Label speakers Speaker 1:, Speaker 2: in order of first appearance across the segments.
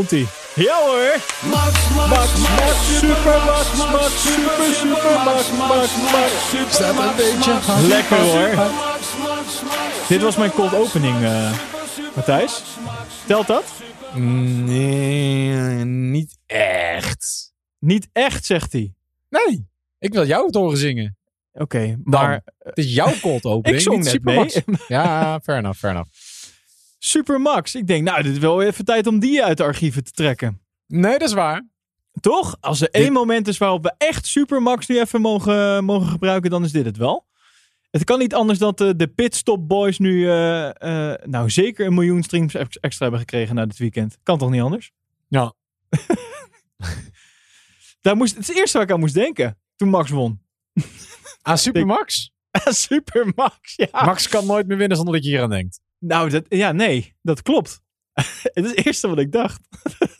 Speaker 1: Komt-ie. Ja hoor! Max, Max, Max, super Max, Max, super, super Max, Max, Max.
Speaker 2: Staat een beetje
Speaker 1: Lekker hoor. Dit was mijn cold opening, eh Matthijs. Telt dat?
Speaker 2: Nee, niet echt.
Speaker 1: Niet echt, zegt hij.
Speaker 2: Nee, ik wil jou het horen zingen.
Speaker 1: Oké, maar
Speaker 2: Het is jouw cold opening,
Speaker 1: ik zong
Speaker 2: niet
Speaker 1: net
Speaker 2: Supermax.
Speaker 1: mee.
Speaker 2: Ja, fair enough, fair enough.
Speaker 1: Super Max. Ik denk, nou, dit is wel even tijd om die uit de archieven te trekken.
Speaker 2: Nee, dat is waar.
Speaker 1: Toch? Als er één moment is waarop we echt Supermax nu even mogen, mogen gebruiken, dan is dit het wel. Het kan niet anders dat de, de Pitstop Boys nu eh, eh, nou zeker een miljoen streams ex- extra hebben gekregen na dit weekend. Kan toch niet anders?
Speaker 2: Ja.
Speaker 1: Daar moest, het is het eerste waar ik aan moest denken toen Max won.
Speaker 2: Aan Supermax?
Speaker 1: Supermax, ja.
Speaker 2: Max kan nooit meer winnen zonder dat je hier aan denkt.
Speaker 1: Nou, dat, ja, nee, dat klopt. het is het eerste wat ik dacht.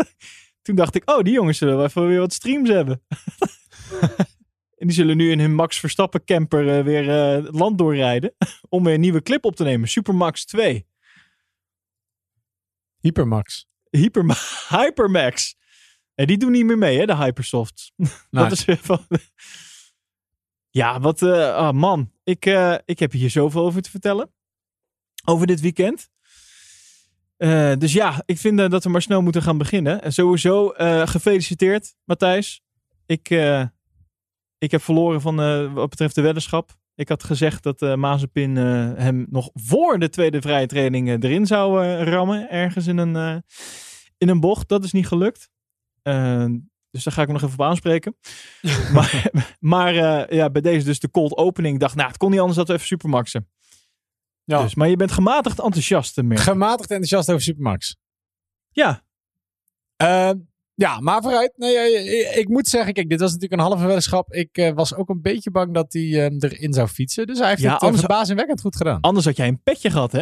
Speaker 1: Toen dacht ik, oh, die jongens zullen wel even weer wat streams hebben. en die zullen nu in hun Max Verstappen camper eh, weer eh, het land doorrijden. om weer een nieuwe clip op te nemen. Supermax 2.
Speaker 2: Hypermax.
Speaker 1: Hyperma Hypermax. En die doen niet meer mee, hè, de Hypersofts.
Speaker 2: Nee.
Speaker 1: Dat is weer van... Ja, wat... ah, man, ik, ik heb hier zoveel over te vertellen. Over dit weekend. Eh, dus ja, ik vind eh, dat we maar snel moeten gaan beginnen. En sowieso eh, gefeliciteerd, Matthijs. Ik, ik heb verloren van wat betreft de weddenschap. Ik had gezegd dat Mazepin hem nog voor de tweede vrije training erin zou rammen. Ergens in een, in een bocht. Dat is niet gelukt. Dus daar ga ik hem nog even op aanspreken. maar maar ja, bij deze dus de cold opening. Ik dacht, nou, het kon niet anders dat we even supermaxen.
Speaker 2: Ja.
Speaker 1: Dus, maar je bent gematigd enthousiast meer.
Speaker 2: Gematigd enthousiast over Supermax.
Speaker 1: ja,
Speaker 2: Ehm, ja, maar vooruit. Nee, eh, ik, ik moet zeggen, kijk, dit was natuurlijk een halve weddenschap. Ik eh, was ook een beetje bang dat hij eh, erin zou fietsen. Dus hij heeft
Speaker 1: Ja,
Speaker 2: het uh,
Speaker 1: anders-
Speaker 2: verbazingwekkend goed gedaan.
Speaker 1: anders had jij een petje gehad, hè?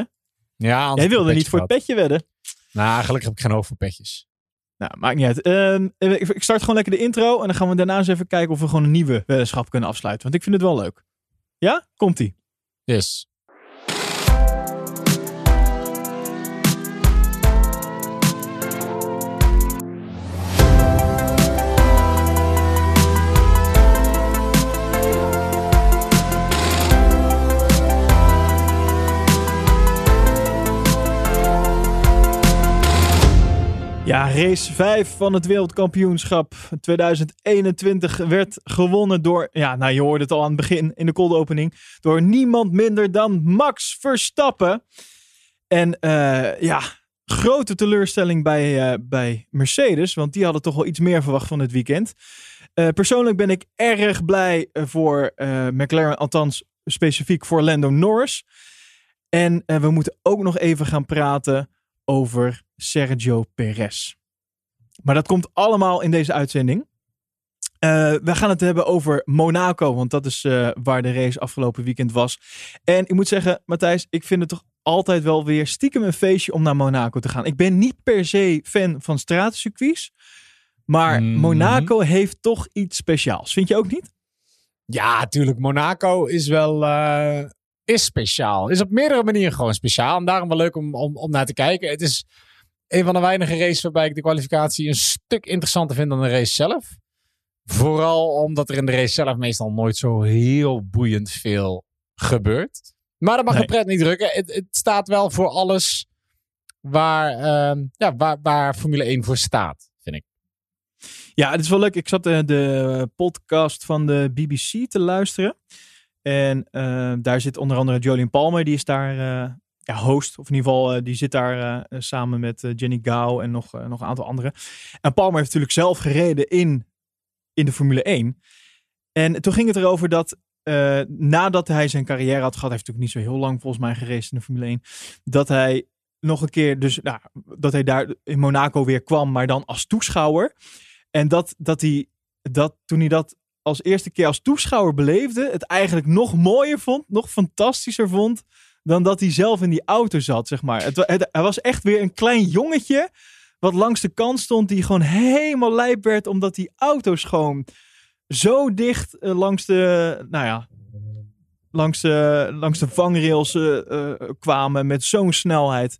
Speaker 2: Ja,
Speaker 1: Jij
Speaker 2: heb
Speaker 1: wilde niet voor het
Speaker 2: petje
Speaker 1: wedden.
Speaker 2: Nou, gelukkig heb ik geen hoofd voor petjes.
Speaker 1: Nou, maakt niet uit. Ehm, ik ik start gewoon lekker de intro. En dan gaan we daarna eens even kijken of we gewoon een nieuwe weddenschap kunnen afsluiten. Want ik vind het wel leuk. Ja? Komt-ie.
Speaker 2: Yes.
Speaker 1: Ja, race 5 van het wereldkampioenschap 2021 werd gewonnen door, ja, nou je hoorde het al aan het begin in de cold opening, door niemand minder dan Max Verstappen. En eh, ja, grote teleurstelling bij, eh, bij Mercedes, want die hadden toch wel iets meer verwacht van dit weekend. Eh, persoonlijk ben ik erg blij voor McLaren, althans specifiek voor Lando Norris. En we moeten ook nog even gaan praten over Sergio Perez. Maar dat komt allemaal in deze uitzending. Eh, we gaan het hebben over Monaco, want dat is eh, waar de race afgelopen weekend was. En ik moet zeggen, Matthijs, ik vind het toch altijd wel weer stiekem een feestje om naar Monaco te gaan. Ik ben niet per se fan van stratencircuits, maar
Speaker 2: Mhm.
Speaker 1: Monaco heeft toch iets speciaals. Vind je ook niet?
Speaker 2: Ja, tuurlijk. Monaco is wel eh, is speciaal. Is op meerdere manieren gewoon speciaal. En daarom wel leuk om, om, om naar te kijken. Het is een van de weinige races waarbij ik de kwalificatie een stuk interessanter vind dan de race zelf. Vooral omdat er in de race zelf meestal nooit zo heel boeiend veel gebeurt. Maar dat mag
Speaker 1: Nee.
Speaker 2: de pret niet drukken. Het, het staat wel voor alles waar, ehm, ja, waar, waar Formule 1 voor staat, vind ik.
Speaker 1: Ja, het is wel leuk. Ik zat eh, de podcast van de BBC te luisteren. En eh, daar zit onder andere Jolien Palmer. Die is daar eh, ja, host. Of in ieder geval, eh, die zit daar samen met Jenny Gao en nog, nog een aantal anderen. En Palmer heeft natuurlijk zelf gereden in, in de Formule 1. En toen ging het erover dat nadat hij zijn carrière had gehad, hij heeft natuurlijk niet zo heel lang volgens mij gereden in de Formule 1, dat hij nog een keer, dus nou, dat hij daar in Monaco weer kwam, maar dan als toeschouwer. En dat, dat hij, dat toen hij dat als eerste keer als toeschouwer beleefde, het eigenlijk nog mooier vond, nog fantastischer vond, dan dat hij zelf in die auto zat, zeg maar. Het, hij was echt weer een klein jongetje, wat langs de kant stond, die gewoon helemaal lijp werd, omdat die auto's gewoon zo dicht eh, langs de, nou ja, langs de, langs de vangrails eh, eh, kwamen met zo'n snelheid.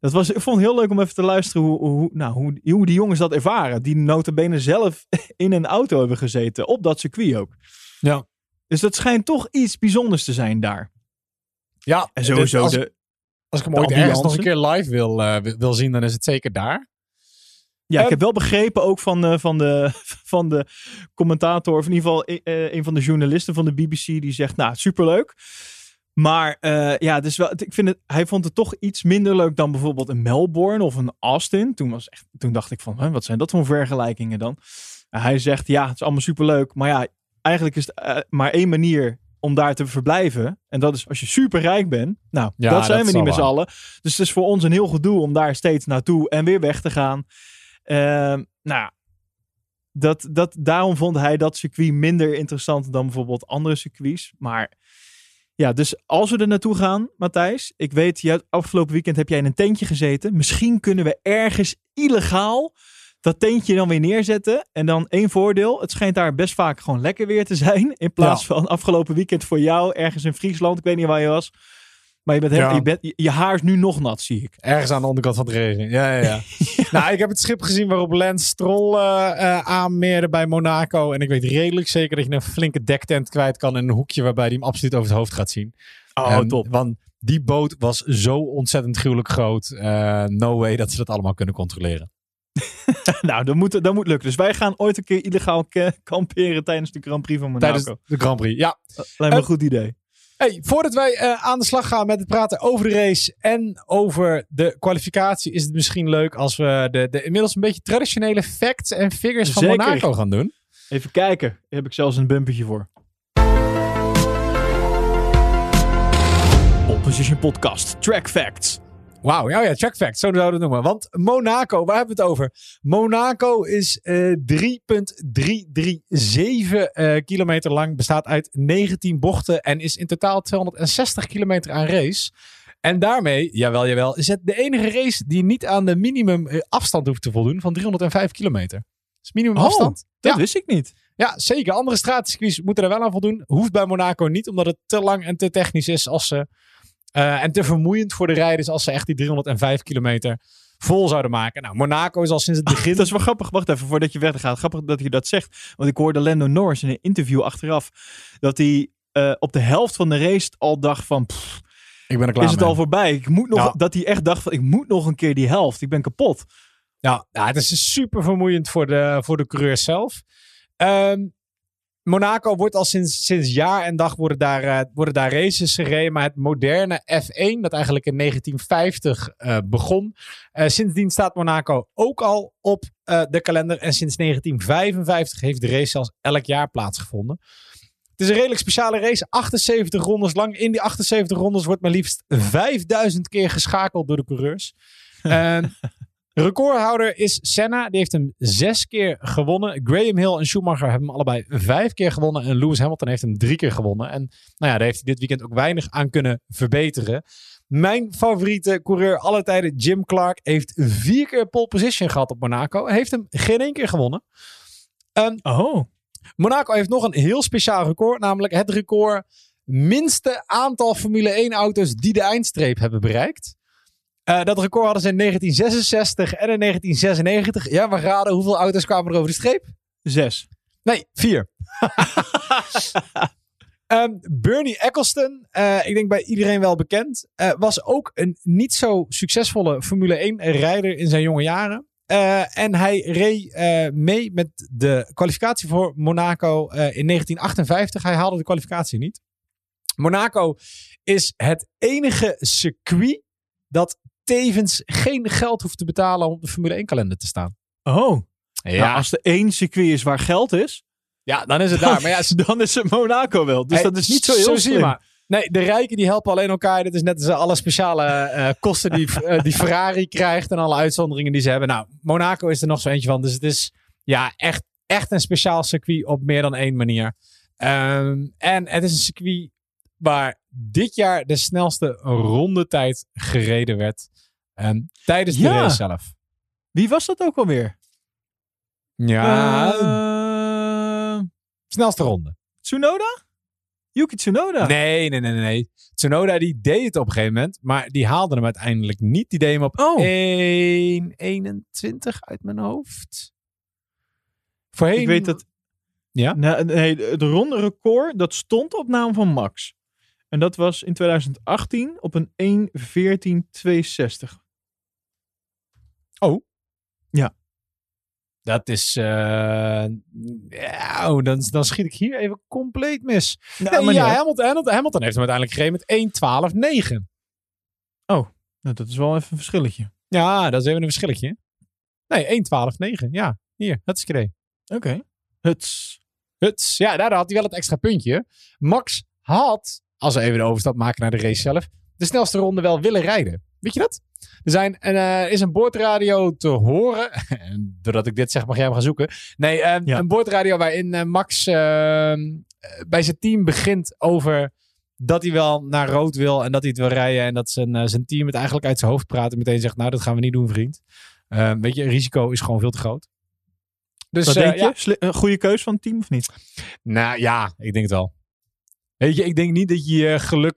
Speaker 1: Dat was, ik vond het heel leuk om even te luisteren hoe, hoe, nou, hoe, hoe die jongens dat ervaren. Die notabene zelf in een auto hebben gezeten. Op dat circuit ook.
Speaker 2: Ja.
Speaker 1: Dus dat schijnt toch iets bijzonders te zijn daar.
Speaker 2: Ja,
Speaker 1: En sowieso
Speaker 2: als,
Speaker 1: de...
Speaker 2: als ik hem ooit ergens nog een keer live wil, eh, wil- wil zien, dan is het zeker daar.
Speaker 1: Ja, ik heb wel begrepen ook van, eh, van, de, van de commentator, of in ieder geval eh, een van de journalisten van de BBC, die zegt, nou, superleuk. Maar eh, ja, is wel, ik vind het, hij vond het toch iets minder leuk dan bijvoorbeeld een Melbourne of een Austin. Toen, was echt, toen dacht ik van, hè, wat zijn dat voor vergelijkingen dan? Hij zegt, ja, het is allemaal superleuk. Maar ja, eigenlijk is het eh, maar één manier om daar te verblijven. En dat is als je super rijk bent. Nou,
Speaker 2: Ja,
Speaker 1: dat zijn
Speaker 2: dat
Speaker 1: we niet met z'n allen. Dus het is voor ons een heel gedoe om daar steeds naartoe en weer weg te gaan. Ehm, nou, dat, dat, daarom vond hij dat circuit minder interessant dan bijvoorbeeld andere circuits. Maar ja, dus als we er naartoe gaan, Matthijs. Ik weet, je, afgelopen weekend heb jij in een tentje gezeten. Misschien kunnen we ergens illegaal dat tentje dan weer neerzetten. En dan één voordeel. Het schijnt daar best vaak gewoon lekker weer te zijn. In plaats van afgelopen weekend voor jou ergens in Friesland. Ik weet niet waar je was. Maar je, bent
Speaker 2: Ja.
Speaker 1: je, bent, je, haar is nu nog nat, zie ik.
Speaker 2: Ergens aan de onderkant van het regen. Ja, ja, ja. Nou, ik heb het schip gezien waarop Lance Stroll eh, aanmeerde bij Monaco. En ik weet redelijk zeker dat je een flinke dektent kwijt kan in een hoekje waarbij hij hem absoluut over het hoofd gaat zien.
Speaker 1: Oh, top.
Speaker 2: Want die boot was zo ontzettend gruwelijk groot. Eh, no way dat ze dat allemaal kunnen controleren.
Speaker 1: nou, dat moet, dat moet lukken. Dus wij gaan ooit een keer illegaal kamperen tijdens de Grand Prix van Monaco.
Speaker 2: Tijdens de Grand Prix. Ja.
Speaker 1: Lijkt me een goed idee.
Speaker 2: Hey, voordat wij eh, aan de slag gaan met het praten over de race en over de kwalificatie, is het misschien leuk als we de, de inmiddels een beetje traditionele facts en figures van. Monaco gaan doen.
Speaker 1: Even kijken. Daar heb ik zelfs een bumpertje voor. All Position Podcast. Track Facts.
Speaker 2: Wauw, ja, ja, check fact, zo zouden we het noemen. Want Monaco, waar hebben we het over? Monaco is eh 3,337 eh, kilometer lang, bestaat uit 19 bochten en is in totaal 260 kilometer aan race. En daarmee, jawel, jawel, is het de enige race die niet aan de minimum eh, afstand hoeft te voldoen van 305 kilometer. Is minimum
Speaker 1: Oh,
Speaker 2: afstand.
Speaker 1: Dat
Speaker 2: Ja.
Speaker 1: wist ik niet.
Speaker 2: Ja, zeker. Andere straatcircuits moeten er wel aan voldoen. Hoeft bij Monaco niet, omdat het te lang en te technisch is als ze, eh, en te vermoeiend voor de rijders als ze echt die 305 kilometer vol zouden maken. Nou, Monaco is al sinds het begin.
Speaker 1: Dat is wel grappig. Wacht even, voordat je verder gaat. Grappig dat je dat zegt. Want ik hoorde Lando Norris in een interview achteraf. Dat hij eh, op de helft van de race al dacht van... pff,
Speaker 2: ik ben er klaar
Speaker 1: is het
Speaker 2: mee.
Speaker 1: al voorbij? Ik moet nog,
Speaker 2: Ja.
Speaker 1: Dat hij echt dacht van... Ik moet nog een keer die helft. Ik ben kapot.
Speaker 2: Ja, ja, het is super vermoeiend voor de, voor de coureurs zelf. Ehm, Monaco wordt al sinds, sinds jaar en dag worden daar, eh, worden daar races gereden. Maar het moderne F1, dat eigenlijk in 1950 eh, begon. eh, sindsdien staat Monaco ook al op de kalender. En sinds 1955 heeft de race zelfs elk jaar plaatsgevonden. Het is een redelijk speciale race, 78 rondes lang. In die 78 rondes wordt maar liefst 5000 keer geschakeld door de coureurs. Recordhouder is Senna. Die heeft hem zes keer gewonnen. Graham Hill en Schumacher hebben hem allebei vijf keer gewonnen. En Lewis Hamilton heeft hem drie keer gewonnen. En nou ja, daar heeft hij dit weekend ook weinig aan kunnen verbeteren. Mijn favoriete coureur alle tijden, Jim Clark, heeft vier keer pole position gehad op Monaco. Heeft hem geen één keer gewonnen.
Speaker 1: Oh.
Speaker 2: Monaco heeft nog een heel speciaal record. Namelijk het record minste aantal Formule 1 auto's die de eindstreep hebben bereikt. Eh, dat record hadden ze in 1966 en in 1996. Ja, maar raden hoeveel auto's kwamen er over de streep?
Speaker 1: Zes.
Speaker 2: Nee, vier. Ehm, Bernie Eccleston, eh, ik denk bij iedereen wel bekend, eh, was ook een niet zo succesvolle Formule 1 rijder in zijn jonge jaren. En hij reed mee met de kwalificatie voor Monaco in 1958. Hij haalde de kwalificatie niet. Monaco is het enige circuit dat tevens geen geld hoeft te betalen om de Formule 1 kalender te staan.
Speaker 1: Oh.
Speaker 2: Ja,
Speaker 1: Nou, als er één circuit is waar geld is,
Speaker 2: ja dan is het daar. Maar ja,
Speaker 1: dan is het Monaco wel. Dus
Speaker 2: Hey,
Speaker 1: dat is niet zo heel slim.
Speaker 2: maar. Nee, de rijken die helpen alleen elkaar. Dit is net als alle speciale eh, kosten die, eh, die Ferrari krijgt en alle uitzonderingen die ze hebben. Nou, Monaco is er nog zo eentje van. Dus het is ja, echt, echt een speciaal circuit op meer dan één manier. Ehm, en het is een circuit waar dit jaar de snelste rondetijd gereden werd. ehm, tijdens de
Speaker 1: Ja.
Speaker 2: race zelf.
Speaker 1: Wie was dat ook alweer?
Speaker 2: Ja,
Speaker 1: Eh,
Speaker 2: snelste ronde.
Speaker 1: Tsunoda? Yuki Tsunoda.
Speaker 2: Nee, nee, nee, nee, nee. Tsunoda die deed het op een gegeven moment, maar die haalde hem uiteindelijk niet. Die deed hem op
Speaker 1: Oh.
Speaker 2: 1,21 uit mijn hoofd. Voorheen...
Speaker 1: Ik weet dat...
Speaker 2: Ja?
Speaker 1: Nee, nee, het ronde record, dat stond op naam van Max. En dat was in 2018 op een 1.14.62.
Speaker 2: Dat is... eh, ja, oh, dan, dan schiet ik hier even compleet mis.
Speaker 1: Ja,
Speaker 2: Nee, ja. Hamilton, Hamilton, Hamilton heeft hem uiteindelijk gereden met 1,12,9.
Speaker 1: Nou, dat is wel even een verschilletje.
Speaker 2: Ja, dat is even een verschilletje. Nee, 1,12,9. Ja, hier, dat is.
Speaker 1: Oké. Huts.
Speaker 2: Huts. Ja, daar had hij wel het extra puntje. Max had, als we even de overstap maken naar de race zelf, de snelste ronde wel willen rijden. Weet je dat? Er zijn, eh, is een boordradio te horen. En doordat ik dit zeg, mag jij hem gaan zoeken. Nee, eh,
Speaker 1: Ja.
Speaker 2: een boordradio waarin eh, Max eh, eh, bij zijn team begint over dat hij wel naar rood wil en dat hij het wil rijden. En dat zijn, eh, zijn team het eigenlijk uit zijn hoofd praat en meteen zegt, nou, dat gaan we niet doen, vriend. Eh, weet je, risico is gewoon veel te groot. Dus
Speaker 1: denk je?
Speaker 2: ja.
Speaker 1: Een goede keus van het team of niet?
Speaker 2: Nou ja, ik denk het wel. Weet je, ik denk niet dat je je geluk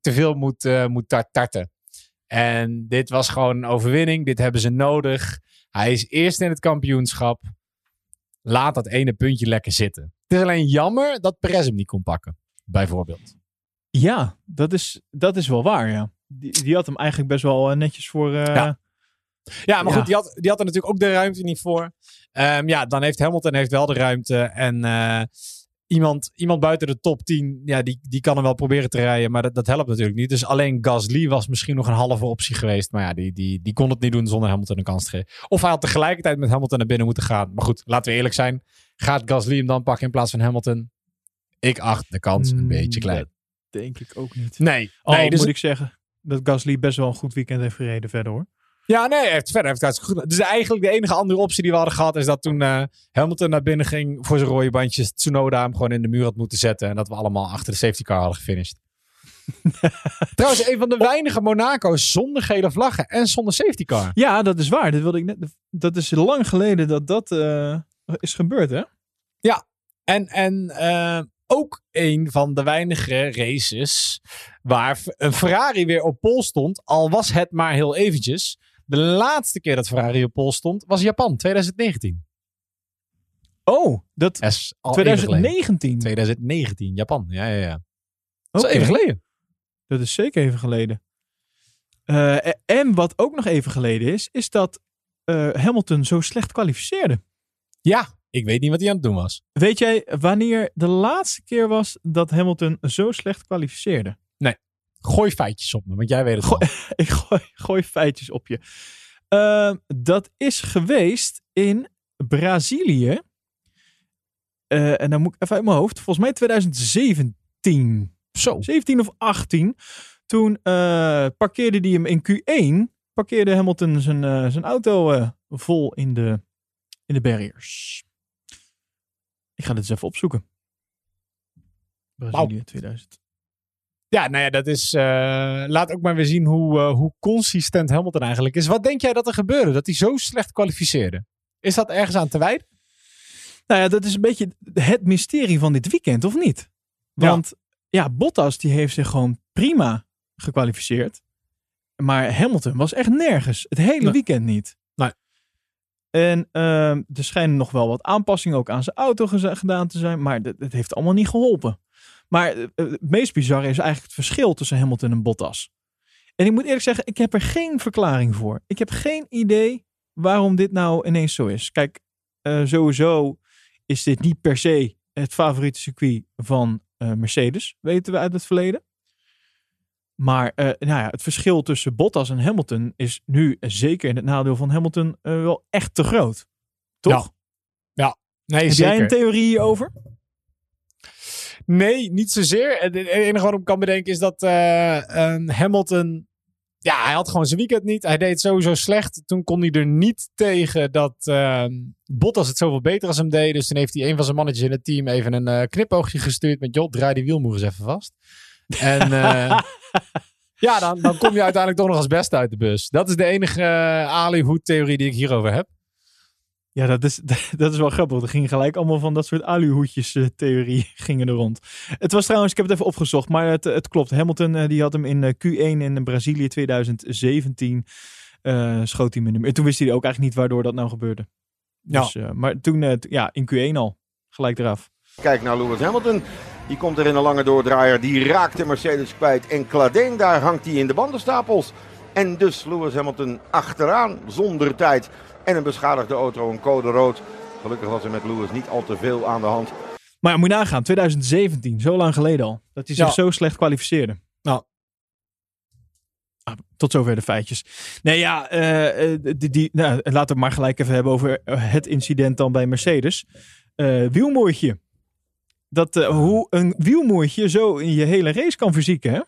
Speaker 2: te, veel moet, eh, moet tar- tarten. En dit was gewoon een overwinning. Dit hebben ze nodig. Hij is eerst in het kampioenschap. Laat dat ene puntje lekker zitten. Het is alleen jammer dat Perez hem niet kon pakken. Bijvoorbeeld.
Speaker 1: Ja, dat is, dat is wel waar, ja. Die, die had hem eigenlijk best wel eh, netjes voor... eh,
Speaker 2: Ja. Ja, maar
Speaker 1: Ja.
Speaker 2: goed, die had, die had er natuurlijk ook de ruimte niet voor. Ehm, ja, dan heeft Hamilton heeft wel de ruimte. En iemand, iemand buiten de top 10, ja, die, die kan hem wel proberen te rijden. Maar dat, dat helpt natuurlijk niet. Dus alleen Gasly was misschien nog een halve optie geweest. Maar ja, die, die, die kon het niet doen zonder Hamilton een kans te geven. Of hij had tegelijkertijd met Hamilton naar binnen moeten gaan. Maar goed, laten we eerlijk zijn. Gaat Gasly hem dan pakken in plaats van Hamilton? Ik acht de kans een
Speaker 1: mm,
Speaker 2: beetje klein.
Speaker 1: Denk ik ook niet.
Speaker 2: Nee,
Speaker 1: Al
Speaker 2: nee dus
Speaker 1: moet ik zeggen dat Gasly best wel een goed weekend heeft gereden verder, hoor.
Speaker 2: Ja, nee, verder heeft het hartstikke goed. Dus eigenlijk de enige andere optie die we hadden gehad is dat toen eh, Hamilton naar binnen ging voor zijn rode bandjes, Tsunoda hem gewoon in de muur had moeten zetten en dat we allemaal achter de safety car hadden gefinished. Trouwens, een van de weinige Monaco's zonder gele vlaggen en zonder safety car.
Speaker 1: Ja, dat is waar. Dat, wilde ik net, dat is lang geleden dat dat eh, is gebeurd, hè?
Speaker 2: En, en eh, ook een van de weinige races waar een Ferrari weer op pol stond, al was het maar heel eventjes. De laatste keer dat Ferrari op pol stond was Japan, 2019.
Speaker 1: Oh, dat
Speaker 2: is al even geleden.
Speaker 1: 2019.
Speaker 2: 2019, Japan. Ja, ja, ja. Dat is even geleden.
Speaker 1: Dat is zeker even geleden. Eh, e- en wat ook nog even geleden is, is dat eh, Hamilton zo slecht kwalificeerde.
Speaker 2: Ja, ik weet niet wat hij aan het doen was.
Speaker 1: Weet jij wanneer de laatste keer was dat Hamilton zo slecht kwalificeerde?
Speaker 2: Gooi feitjes op me, want jij weet het
Speaker 1: Gooi-
Speaker 2: al.
Speaker 1: Ik gooi, gooi feitjes op je. Eh, dat is geweest in Brazilië. Eh, en dan moet ik even uit mijn hoofd. Volgens mij 2017.
Speaker 2: Zo.
Speaker 1: 17 of 18. Toen eh, parkeerde hij hem in Q1. Parkeerde Hamilton zijn, eh, zijn auto vol in de, in de barriers. Ik ga dit eens even opzoeken. Brazilië 2000.
Speaker 2: Ja, nou ja, dat is... eh, laat ook maar weer zien hoe, eh, hoe consistent Hamilton eigenlijk is. Wat denk jij dat er gebeurde? Dat hij zo slecht kwalificeerde? Is dat ergens aan te wijden?
Speaker 1: Nou ja, dat is een beetje het mysterie van dit weekend, of niet? Want ja, Bottas die heeft zich gewoon prima gekwalificeerd. Maar Hamilton was echt nergens. Het hele
Speaker 2: Nee.
Speaker 1: weekend niet.
Speaker 2: Nee.
Speaker 1: En ehm, er schijnen nog wel wat aanpassingen ook aan zijn auto gedaan te zijn. Maar dat- het heeft allemaal niet geholpen. Maar eh, eh, het meest bizarre is eigenlijk het verschil tussen Hamilton en Bottas. En ik moet eerlijk zeggen, ik heb er geen verklaring voor. Ik heb geen idee waarom dit nou ineens zo is. Kijk, eh, sowieso is dit niet per se het favoriete circuit van Mercedes, weten we uit het verleden. Maar nou ja, het verschil tussen Bottas en Hamilton is nu zeker in het nadeel van Hamilton wel echt te groot. Toch?
Speaker 2: Nee,
Speaker 1: Heb jij een theorie hierover?
Speaker 2: Nee, niet zozeer. Het enige wat ik kan bedenken is dat eh, eh, Hamilton... Ja, hij had gewoon zijn weekend niet. Hij deed het sowieso slecht. Toen kon hij er niet tegen dat eh, Bottas het zoveel beter als hem deed. Dus toen heeft hij een van zijn mannetjes in het team even een eh, knipoogje gestuurd met... joh, draai die wielmoer eens even vast. En eh, ja, dan, dan kom je uiteindelijk toch nog als beste uit de bus. Dat is de enige uh, Ali-hoed-theorie die ik hierover heb.
Speaker 1: Ja, dat is, dat is wel grappig. Er gingen gelijk allemaal van dat soort aluhoedjes uh, theorie gingen er rond. Het was trouwens, ik heb het even opgezocht, maar het, het klopt. Hamilton uh, die had hem in uh, Q1 in Brazilië 2017 schoot hij met hem. En toen wist hij ook eigenlijk niet waardoor dat nou gebeurde.
Speaker 2: Ja.
Speaker 1: Dus, maar toen, ja, in Q1 al, gelijk eraf.
Speaker 3: Kijk naar Lewis Hamilton. Die komt er in een lange doordraaier. Die raakt de Mercedes kwijt. En Kladeen, daar hangt hij in de bandenstapels. En dus Lewis Hamilton achteraan zonder tijd. En een beschadigde auto, een code rood. Gelukkig was er met Lewis niet al te veel aan de hand.
Speaker 1: Maar ja, moet je nagaan, 2017, zo lang geleden al. Dat hij zich
Speaker 2: Ja.
Speaker 1: zo slecht kwalificeerde.
Speaker 2: Nou.
Speaker 1: Ah, tot zover de feitjes. Nee, ja, eh, eh, die, die, nou, laten we het maar gelijk even hebben over eh, het incident dan bij Mercedes. Eh wielmoertje. Dat, eh, hoe een wielmoertje zo in je hele race kan verzieken, hè?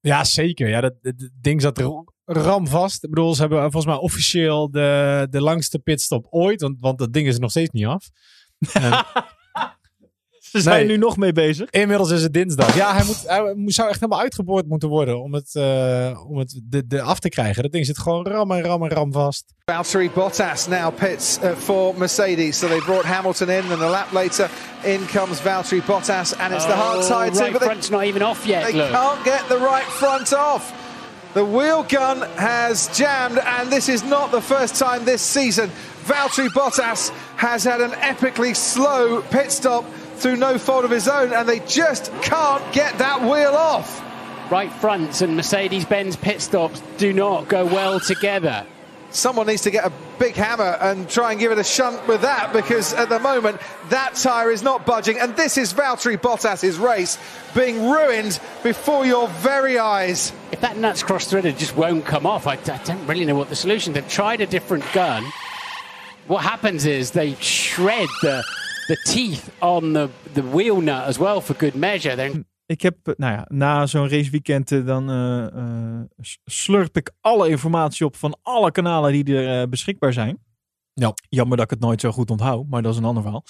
Speaker 2: Ja, zeker. Ja, dat, dat- dat ding zat er ramvast. Ik bedoel, ze hebben volgens mij officieel de, de langste pitstop ooit. Want, want dat ding is er nog steeds niet af. En
Speaker 1: Ze zijn
Speaker 2: Nee.
Speaker 1: nu nog mee bezig.
Speaker 2: inmiddels is het dinsdag. Ja, hij, moet, hij moet- zou echt helemaal uitgeboord moeten worden om het, eh, om het de, de af te krijgen. Dat ding zit gewoon ram en ram en ram vast.
Speaker 4: Valtteri Bottas now pits uh, for Mercedes. So they brought Hamilton in, and a lap later, in comes Valtteri Bottas, and it's the hard
Speaker 5: Oh,
Speaker 4: side too.
Speaker 5: right
Speaker 4: But they,
Speaker 5: front's not even off yet.
Speaker 4: they
Speaker 5: Look.
Speaker 4: can't get the right front off. The wheel gun has jammed, and this is not the first time this season. Valtteri Bottas has had an epically slow pit stop through no fault of his own, and they just can't get that wheel off.
Speaker 5: Right fronts and Mercedes-Benz pit stops do not go well together.
Speaker 4: Someone needs to get a big hammer and try and give it a shunt with that because at the moment that tyre is not budging and this is Valtteri Bottas's race being ruined before your very eyes.
Speaker 5: If that nuts cross-threaded just won't come off, I, I don't really know what the solution. They've tried a different gun. What happens is they shred the the teeth on the, the wheel nut as well for good measure. They're
Speaker 1: Ik heb, eh, nou ja, na zo'n raceweekend eh, dan eh, slurp ik alle informatie op van alle kanalen die er beschikbaar zijn.
Speaker 2: Ja.
Speaker 1: Jammer dat ik het nooit zo goed onthoud, maar dat is een ander verhaal.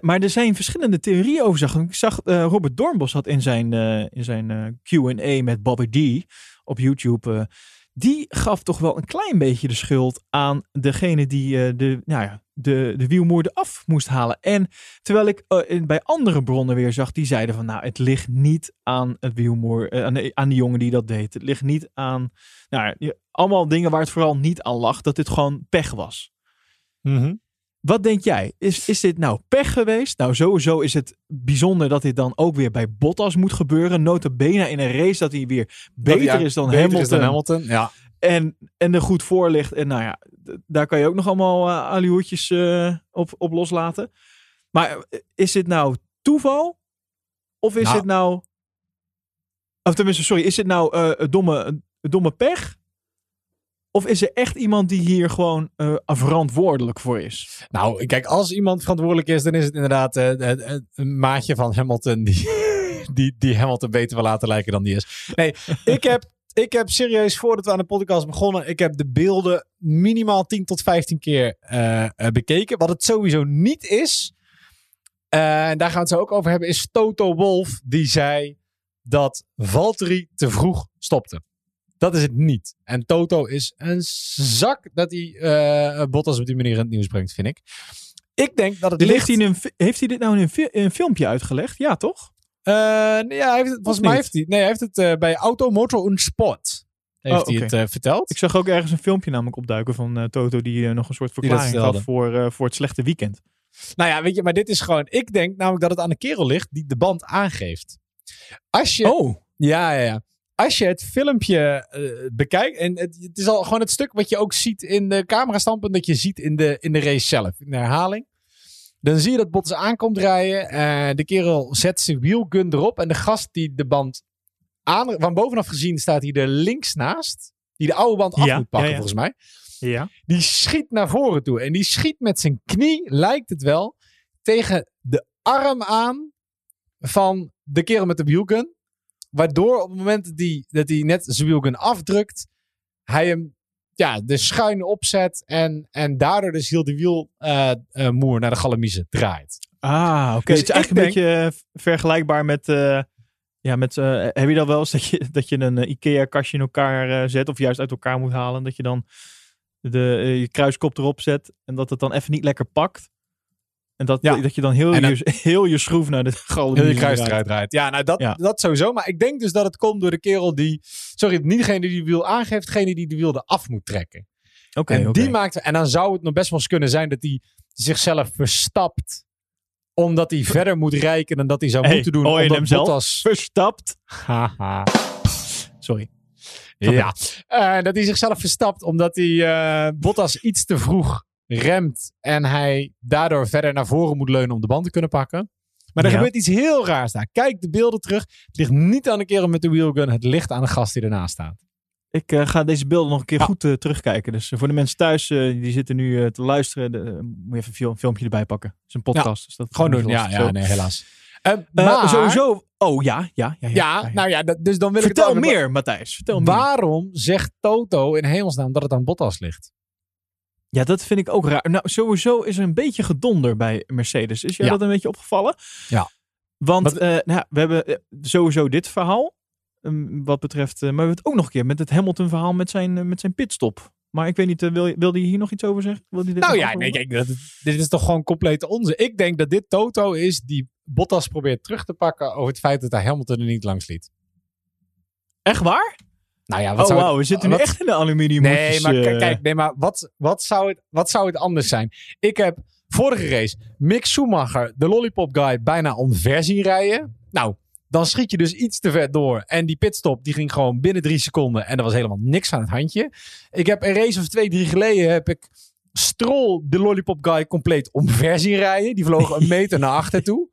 Speaker 1: Maar er zijn verschillende theorieën over. Zag. Ik zag Robert Dornbos had in zijn, in zijn Q&A met Bobby D op YouTube... die gaf toch wel een klein beetje de schuld aan degene die eh, de, nou ja, de, de wielmoer eraf moest halen. En terwijl ik eh, bij andere bronnen weer zag, die zeiden van nou, het ligt niet aan het wielmoer, eh, aan, de, aan die jongen die dat deed. Het ligt niet aan, nou, allemaal dingen waar het vooral niet aan lag, dat dit gewoon pech was. Wat denk jij? Is, is dit nou pech geweest? Nou, sowieso is het bijzonder dat dit dan ook weer bij Bottas moet gebeuren. Nota bene in een race dat hij weer beter,
Speaker 2: hij
Speaker 1: is, dan
Speaker 2: beter
Speaker 1: Hamilton,
Speaker 2: is dan Hamilton. Ja.
Speaker 1: En, en er goed voor ligt. En nou ja, daar kan je ook nog allemaal uh, alihoedjes op, op loslaten. Maar eh, is dit nou toeval? Of is
Speaker 2: Nou.
Speaker 1: het nou... Of tenminste, sorry. Is het nou een domme, een domme pech? Of is er echt iemand die hier gewoon eh, verantwoordelijk voor is?
Speaker 2: Nou, kijk, als iemand verantwoordelijk is, dan is het inderdaad eh, het- een maatje van Hamilton die, die, die Hamilton beter wil laten lijken dan die is. Nee, ik heb, ik heb serieus, voordat we aan de podcast begonnen, ik heb de beelden minimaal 10 tot 15 keer eh, eh, bekeken. Wat het sowieso niet is, eh, en daar gaan we het zo ook over hebben, is Toto Wolf die zei dat Valtteri te vroeg stopte. Dat is het niet. En Toto is een zak dat hij eh Bottas op die manier in het nieuws brengt, vind ik. Ik denk dat het
Speaker 1: Ligt
Speaker 2: ligt...
Speaker 1: hij in een, heeft hij dit nou in een, fi- in een filmpje uitgelegd? Ja, toch?
Speaker 2: Eh, nee, ja, heeft het, volgens mij heeft hij, nee, hij heeft het bij Auto, Motor en Sport heeft
Speaker 1: Oh,
Speaker 2: hij het verteld.
Speaker 1: Ik zag ook ergens een filmpje namelijk opduiken van Toto die nog een soort verklaring gaf voor, voor het slechte weekend.
Speaker 2: Nou ja, weet je, maar dit is gewoon... Ik denk namelijk dat het aan de kerel ligt die de band aangeeft. Als je...
Speaker 1: Oh,
Speaker 2: Ja, ja, ja. Als je het filmpje eh, bekijkt, en het, het is al gewoon het stuk wat je ook ziet in de camerastampen, dat je ziet in de, in de race zelf, in de herhaling. Dan zie je dat Bottas aankomt rijden. eh, de kerel zet zijn wielgun erop. En de gast die de band aan... Van bovenaf gezien staat hij er links naast. Die de oude band af
Speaker 1: Ja,
Speaker 2: moet pakken,
Speaker 1: ja, ja.
Speaker 2: volgens mij.
Speaker 1: ja.
Speaker 2: Die schiet naar voren toe. En die schiet met zijn knie, lijkt het wel, tegen de arm aan van de kerel met de wielgun. Waardoor op het moment dat hij, dat hij net zijn wielgun afdrukt, hij hem ja, de schuin opzet. En, en daardoor dus heel de wielmoer naar de galamiezen draait.
Speaker 1: Ah, oké.
Speaker 2: Dus
Speaker 1: het is eigenlijk een beetje eh, vergelijkbaar met... eh, ja, met eh, heb je dat wel eens dat je, dat je een eh, IKEA-kastje in elkaar eh, zet of juist uit elkaar moet halen? Dat je dan de, eh, je kruiskop erop zet en dat het dan even niet lekker pakt. En dat,
Speaker 2: Ja.
Speaker 1: dat je dan heel,
Speaker 2: dan-
Speaker 1: je, heel je schroef naar de galde
Speaker 2: Heel je kruis eruit draait. Ja, nou dat,
Speaker 1: Ja.
Speaker 2: dat sowieso. Maar ik denk dus dat het komt door de kerel die... Sorry, niet degene die de wiel aangeeft. Degene die de wiel eraf moet trekken.
Speaker 1: Oké,
Speaker 2: en die maakt... En dan zou het nog best wel eens kunnen zijn dat hij zichzelf verstapt. Omdat hij verder moet rijken dan dat hij zou
Speaker 1: Hey,
Speaker 2: moeten doen.
Speaker 1: je
Speaker 2: omdat? Bottas...
Speaker 1: Verstapt.
Speaker 2: Haha.
Speaker 1: Sorry.
Speaker 2: Ja, Eh, dat hij zichzelf verstapt omdat hij eh, Bottas iets te vroeg remt en hij daardoor verder naar voren moet leunen om de band te kunnen pakken. Maar er
Speaker 1: Ja.
Speaker 2: gebeurt iets heel raars daar. Kijk de beelden terug. Het ligt niet aan de kerel met de wheelgun. Het ligt aan de gast die ernaast staat.
Speaker 1: Ik eh, ga deze beelden nog een keer goed eh, terugkijken. Dus eh, voor de mensen thuis die zitten nu te luisteren, moet je even een fil- filmpje erbij pakken. Het is een podcast. Dus dat
Speaker 2: Gewoon doen. Ja, ja, nee, helaas. Eh,
Speaker 1: Eh,
Speaker 2: maar,
Speaker 1: sowieso. Oh ja, ja, ja. ja,
Speaker 2: Ja, nou ja, dus dan wil
Speaker 1: Vertel
Speaker 2: ik
Speaker 1: meer, Matthijs. Vertel meer.
Speaker 2: Waarom zegt Toto in hemelsnaam dat het aan Bottas ligt?
Speaker 1: Ja, dat vind ik ook raar. Nou, sowieso is er een beetje gedonder bij Mercedes. Is jou
Speaker 2: Ja.
Speaker 1: dat een beetje opgevallen?
Speaker 2: Ja.
Speaker 1: Want
Speaker 2: Wat-
Speaker 1: eh, nou, we hebben eh, sowieso dit verhaal. ehm, wat betreft. eh, maar we hebben het ook nog een keer met het Hamilton-verhaal met zijn, met zijn pitstop. Maar ik weet niet, wil, je- wilde je hier nog iets over zeggen? Wil je dit
Speaker 2: Nou ja, nee, kijk, dat, dit is toch gewoon complete onzin. Ik denk dat dit Toto is die Bottas probeert terug te pakken over het feit dat hij Hamilton er niet langs liet.
Speaker 1: Echt waar?
Speaker 2: Nou ja, wat
Speaker 1: Oh, wauw. We zitten nu
Speaker 2: wat-
Speaker 1: echt in de aluminium.
Speaker 2: Nee, maar
Speaker 1: eh,
Speaker 2: kijk, nee, maar wat, wat, zou het, wat zou het anders zijn? Ik heb vorige race Mick Schumacher, de lollipop guy, bijna omver zien rijden. Nou, dan schiet je dus iets te ver door. En die pitstop die ging gewoon binnen drie seconden. En er was helemaal niks aan het handje. Ik heb een race of twee, drie geleden heb ik Stroll, de lollipop guy, compleet omver zien rijden. Die vloog een meter naar achter toe.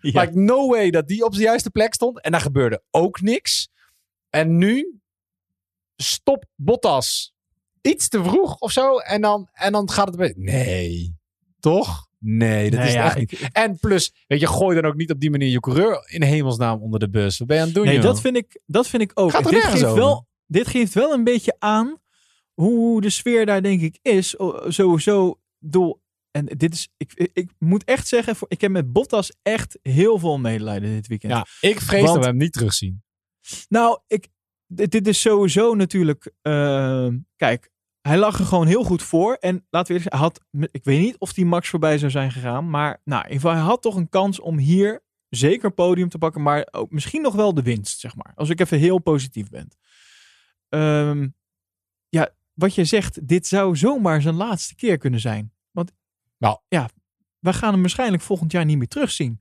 Speaker 1: ja.
Speaker 2: Like, no way dat die op de juiste plek stond. En daar gebeurde ook niks. En nu stopt Bottas iets te vroeg of zo. En dan, en dan gaat het... weer- Nee. Toch? Nee, dat
Speaker 1: Nee,
Speaker 2: is
Speaker 1: ja,
Speaker 2: echt niet.
Speaker 1: ik-
Speaker 2: En plus, weet je, gooi dan ook niet op die manier je coureur in hemelsnaam onder de bus. Wat ben je aan het doen,
Speaker 1: Nee,
Speaker 2: joh?
Speaker 1: dat vind ik, dat vind ik ook.
Speaker 2: Gaat
Speaker 1: dit, geeft
Speaker 2: over.
Speaker 1: wel, dit geeft wel een beetje aan hoe de sfeer daar denk ik is. Sowieso door. En dit is, ik, ik, moet echt zeggen, ik heb met Bottas echt heel veel medelijden dit weekend.
Speaker 2: Ja, ik vrees
Speaker 1: Want-
Speaker 2: dat we hem niet terugzien.
Speaker 1: Nou, ik, dit, dit is sowieso natuurlijk. eh, kijk, hij lag er gewoon heel goed voor. En laten we eerlijk hij had, ik weet niet of die Max voorbij zou zijn gegaan. Maar nou, in ieder geval, hij had toch een kans om hier zeker een podium te pakken. Maar ook misschien nog wel de winst, zeg maar. Als ik even heel positief ben. Ehm, ja, wat je zegt, dit zou zomaar zijn laatste keer kunnen zijn. Want
Speaker 2: Nou.
Speaker 1: ja, we gaan hem waarschijnlijk volgend jaar niet meer terugzien.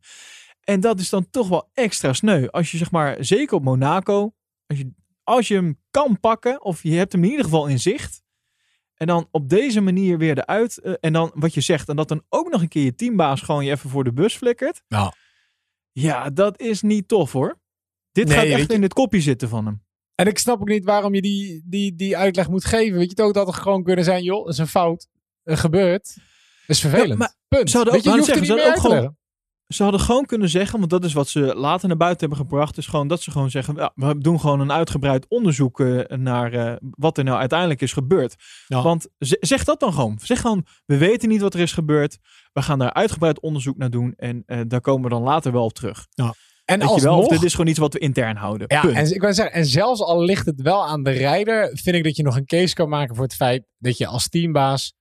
Speaker 1: En dat is dan toch wel extra sneu. Als je zeg maar, zeker op Monaco, als je, als je hem kan pakken, of je hebt hem in ieder geval in zicht. En dan op deze manier weer eruit. eh, en dan wat je zegt, en dat dan ook nog een keer je teambaas gewoon je even voor de bus flikkert.
Speaker 2: Ja.
Speaker 1: Ja, dat is niet tof hoor. Dit
Speaker 2: Nee,
Speaker 1: gaat echt in het kopje zitten van hem.
Speaker 2: En ik snap ook niet waarom je die, die, die uitleg moet geven. Weet je, het ook dat het gewoon kunnen zijn, joh, dat is een fout. Het gebeurt. Dat is vervelend.
Speaker 1: Ja, maar
Speaker 2: Punt. Weet
Speaker 1: ook-
Speaker 2: je, er
Speaker 1: zeggen,
Speaker 2: niet meer
Speaker 1: ook
Speaker 2: leggen.
Speaker 1: Ze hadden gewoon kunnen zeggen, want dat is wat ze later naar buiten hebben gebracht, is gewoon dat ze gewoon zeggen, ja, we doen gewoon een uitgebreid onderzoek eh, naar eh, wat er nou uiteindelijk is gebeurd.
Speaker 2: Ja.
Speaker 1: Want ze- zeg dat dan gewoon. Zeg gewoon, we weten niet wat er is gebeurd. We gaan daar uitgebreid onderzoek naar doen en eh, daar komen we dan later wel op terug.
Speaker 2: En
Speaker 1: Weet je wel, of
Speaker 2: alsnog,
Speaker 1: dit is gewoon iets wat we intern houden.
Speaker 2: ja,
Speaker 1: Punt.
Speaker 2: en ik wou zeggen, en zelfs al ligt het wel aan de rijder, vind ik dat je nog een case kan maken voor het feit dat je als teambaas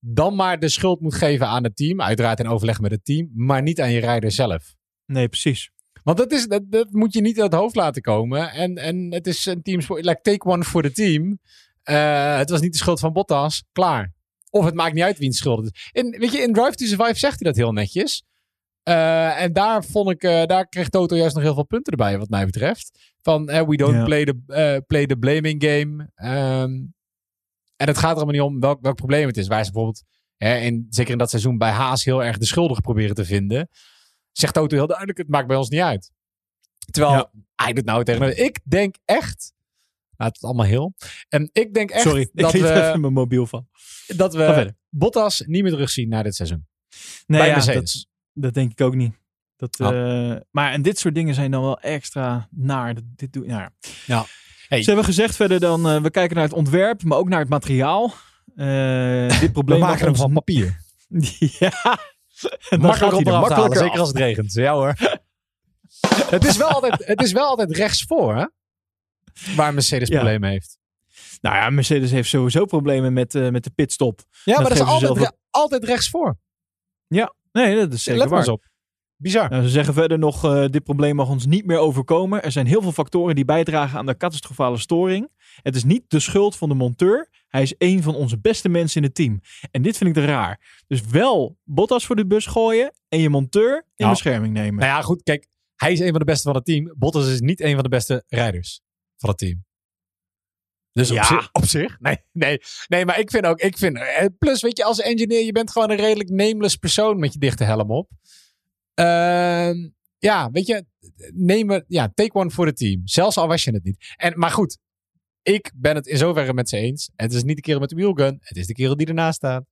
Speaker 2: dan maar de schuld moet geven aan het team. Uiteraard in overleg met het team, maar niet aan je rijder zelf.
Speaker 1: Nee, precies.
Speaker 2: Want dat, is, dat, dat moet je niet uit het hoofd laten komen. En, en het is een teamsport. Like, take one for the team. Eh, het was niet de schuld van Bottas. Klaar. Of het maakt niet uit wiens schuld het is. In, weet je, in Drive to Survive zegt hij dat heel netjes. Eh, en daar vond ik, eh, daar kreeg Toto juist nog heel veel punten erbij, wat mij betreft. Van, we don't
Speaker 1: Ja.
Speaker 2: play, the, play the blaming game. Ehm, en het gaat er allemaal niet om welk, welk probleem het is. Waar ze bijvoorbeeld, hè, in, zeker in dat seizoen, bij Haas heel erg de schuldige proberen te vinden. Zegt Toto heel duidelijk, het maakt bij ons niet uit. Terwijl,
Speaker 1: Ja.
Speaker 2: hij doet nou tegen me. Ik denk echt, nou, het is allemaal heel. En ik denk echt
Speaker 1: Sorry, ik
Speaker 2: dat,
Speaker 1: er even
Speaker 2: we,
Speaker 1: mijn mobiel van.
Speaker 2: dat we. Bottas niet meer terugzien na dit seizoen.
Speaker 1: Nee, ja, dat, dat denk ik ook niet. Dat,
Speaker 2: Ja.
Speaker 1: eh, maar en dit soort dingen zijn dan wel extra naar. Dit doe, nou ja.
Speaker 2: Ja. Hey.
Speaker 1: Ze hebben gezegd verder dan, eh, we kijken naar het ontwerp, maar ook naar het materiaal. Eh, dit probleem
Speaker 2: We maken hem van papier.
Speaker 1: ja. En
Speaker 2: Makkelijk
Speaker 1: er
Speaker 2: eraf halen,
Speaker 1: makkelijker
Speaker 2: zeker als het regent. Ja hoor. het, is wel altijd, het is wel altijd rechtsvoor, hè? Waar Mercedes
Speaker 1: Ja.
Speaker 2: problemen heeft.
Speaker 1: Nou ja, Mercedes heeft sowieso problemen met, eh, met de pitstop.
Speaker 2: Ja, maar dat is altijd,
Speaker 1: zelf
Speaker 2: re- altijd rechtsvoor.
Speaker 1: Nee, dat is zeker
Speaker 2: Let
Speaker 1: waar.
Speaker 2: op. Bizar.
Speaker 1: Nou, ze zeggen verder nog, eh, dit probleem mag ons niet meer overkomen. Er zijn heel veel factoren die bijdragen aan de catastrofale storing. Het is niet de schuld van de monteur. Hij is een van onze beste mensen in het team. En dit vind ik te raar. Dus wel Bottas voor de bus gooien en je monteur in
Speaker 2: Nou,
Speaker 1: bescherming nemen.
Speaker 2: Nou ja, goed. Kijk, hij is een van de beste van het team. Bottas is niet een van de beste rijders van het team. Dus op,
Speaker 1: Ja.
Speaker 2: zich, op zich? Nee, nee, nee, maar ik vind ook, ik vind, eh, plus weet je, als engineer, je bent gewoon een redelijk nameless persoon met je dichte helm op. Ehm, ja, weet je, neem er, ja, take one voor het team. Zelfs al was je het niet. En, maar goed, ik ben het in zoverre met ze eens. Het is niet de kerel met de wheelgun, het is de kerel die ernaast staat.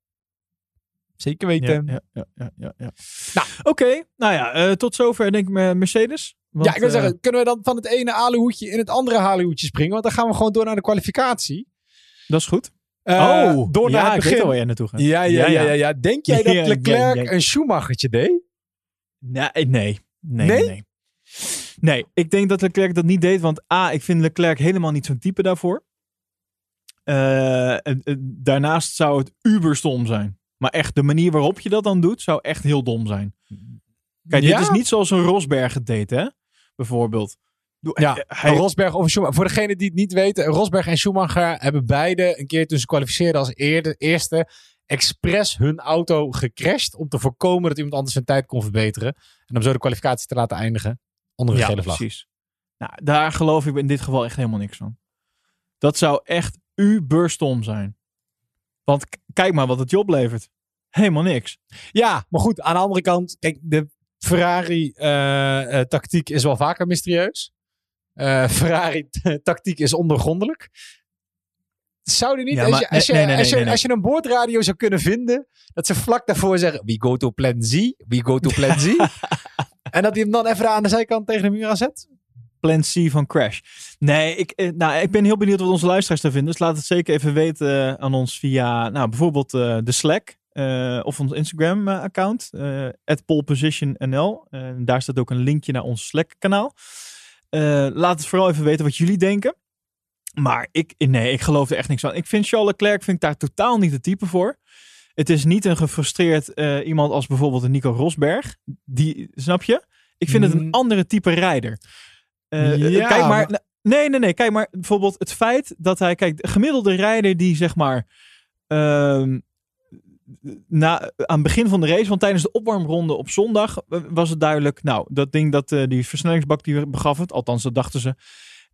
Speaker 2: Zeker
Speaker 1: ja,
Speaker 2: weten.
Speaker 1: ja, ja, ja, ja, ja.
Speaker 2: Nou.
Speaker 1: Oké, nou ja, eh, tot zover denk ik Mercedes. Want,
Speaker 2: ja, ik wil
Speaker 1: eh,
Speaker 2: zeggen, kunnen we dan van het ene aluhoedje in het andere aluhoedje springen? Want dan gaan we gewoon door naar de kwalificatie.
Speaker 1: dat is goed.
Speaker 2: Eh,
Speaker 1: oh,
Speaker 2: door
Speaker 1: ja,
Speaker 2: naar het
Speaker 1: ik weet
Speaker 2: begin.
Speaker 1: waar naartoe gaat.
Speaker 2: Ja, ja, ja, ja, ja. Denk jij dat
Speaker 1: Ja, ja,
Speaker 2: Leclerc
Speaker 1: ja.
Speaker 2: een Schumachertje deed?
Speaker 1: Nee, nee, nee, nee,
Speaker 2: Nee?
Speaker 1: ik denk dat Leclerc dat niet deed. Want A, ik vind Leclerc helemaal niet zo'n type daarvoor. Eh, en- en daarnaast zou het uberstom zijn. Maar echt, de manier waarop je dat dan doet, zou echt heel dom zijn. Kijk,
Speaker 2: Ja?
Speaker 1: dit is niet zoals een Rosberg het deed, hè? Bijvoorbeeld.
Speaker 2: Ja,
Speaker 1: eh, hij,
Speaker 2: Rosberg of Schumacher. Voor degenen die het niet weten, Rosberg en Schumacher hebben beide een keer toen ze kwalificeerden als eerde, eerste expres hun auto gecrashed om te voorkomen dat iemand anders zijn tijd kon verbeteren. En om zo de kwalificatie te laten eindigen onder een
Speaker 1: ja,
Speaker 2: gele vlag.
Speaker 1: precies. Nou, daar geloof ik in dit geval echt helemaal niks van. Dat zou echt uberstom zijn. Want kijk maar wat het je oplevert. Helemaal niks.
Speaker 2: Ja, maar goed, aan de andere kant, kijk, de Ferrari-tactiek is wel vaker mysterieus. Eh, Ferrari-tactiek is ondergrondelijk. Zou er niet,
Speaker 1: Ja,
Speaker 2: als, je, als, je,
Speaker 1: nee, nee, nee,
Speaker 2: als, je,
Speaker 1: nee, nee.
Speaker 2: als je een boordradio zou kunnen vinden, dat ze vlak daarvoor zeggen, we go to plan Z, we go to plan Z. en dat hij hem dan even aan de zijkant tegen de muur aanzet.
Speaker 1: Plan C van Crash. Nee, ik, eh, nou, ik ben heel benieuwd wat onze luisteraars daar vinden. Dus laat het zeker even weten eh, aan ons via nou, bijvoorbeeld eh, de Slack. of ons Instagram-account. at polepositionnl. En daar staat ook een linkje naar ons Slack-kanaal. Laat het vooral even weten wat jullie denken. Maar ik, nee, ik geloof er echt niks van. Ik vind Charles Leclerc vind ik daar totaal niet de type voor. Het is niet een gefrustreerd eh, iemand als bijvoorbeeld een Nico Rosberg. Die, snap je? Ik vind het een
Speaker 2: Mm.
Speaker 1: andere type rijder. Eh, eh,
Speaker 2: Ja,
Speaker 1: kijk maar. Nee, nee, nee. Kijk maar. Bijvoorbeeld het feit dat hij. Kijk, de gemiddelde rijder die zeg maar. ehm, na, aan het begin van de race, want tijdens de opwarmronde op zondag was het duidelijk. Nou, dat ding dat die versnellingsbak die begaf het. Althans, dat dachten ze.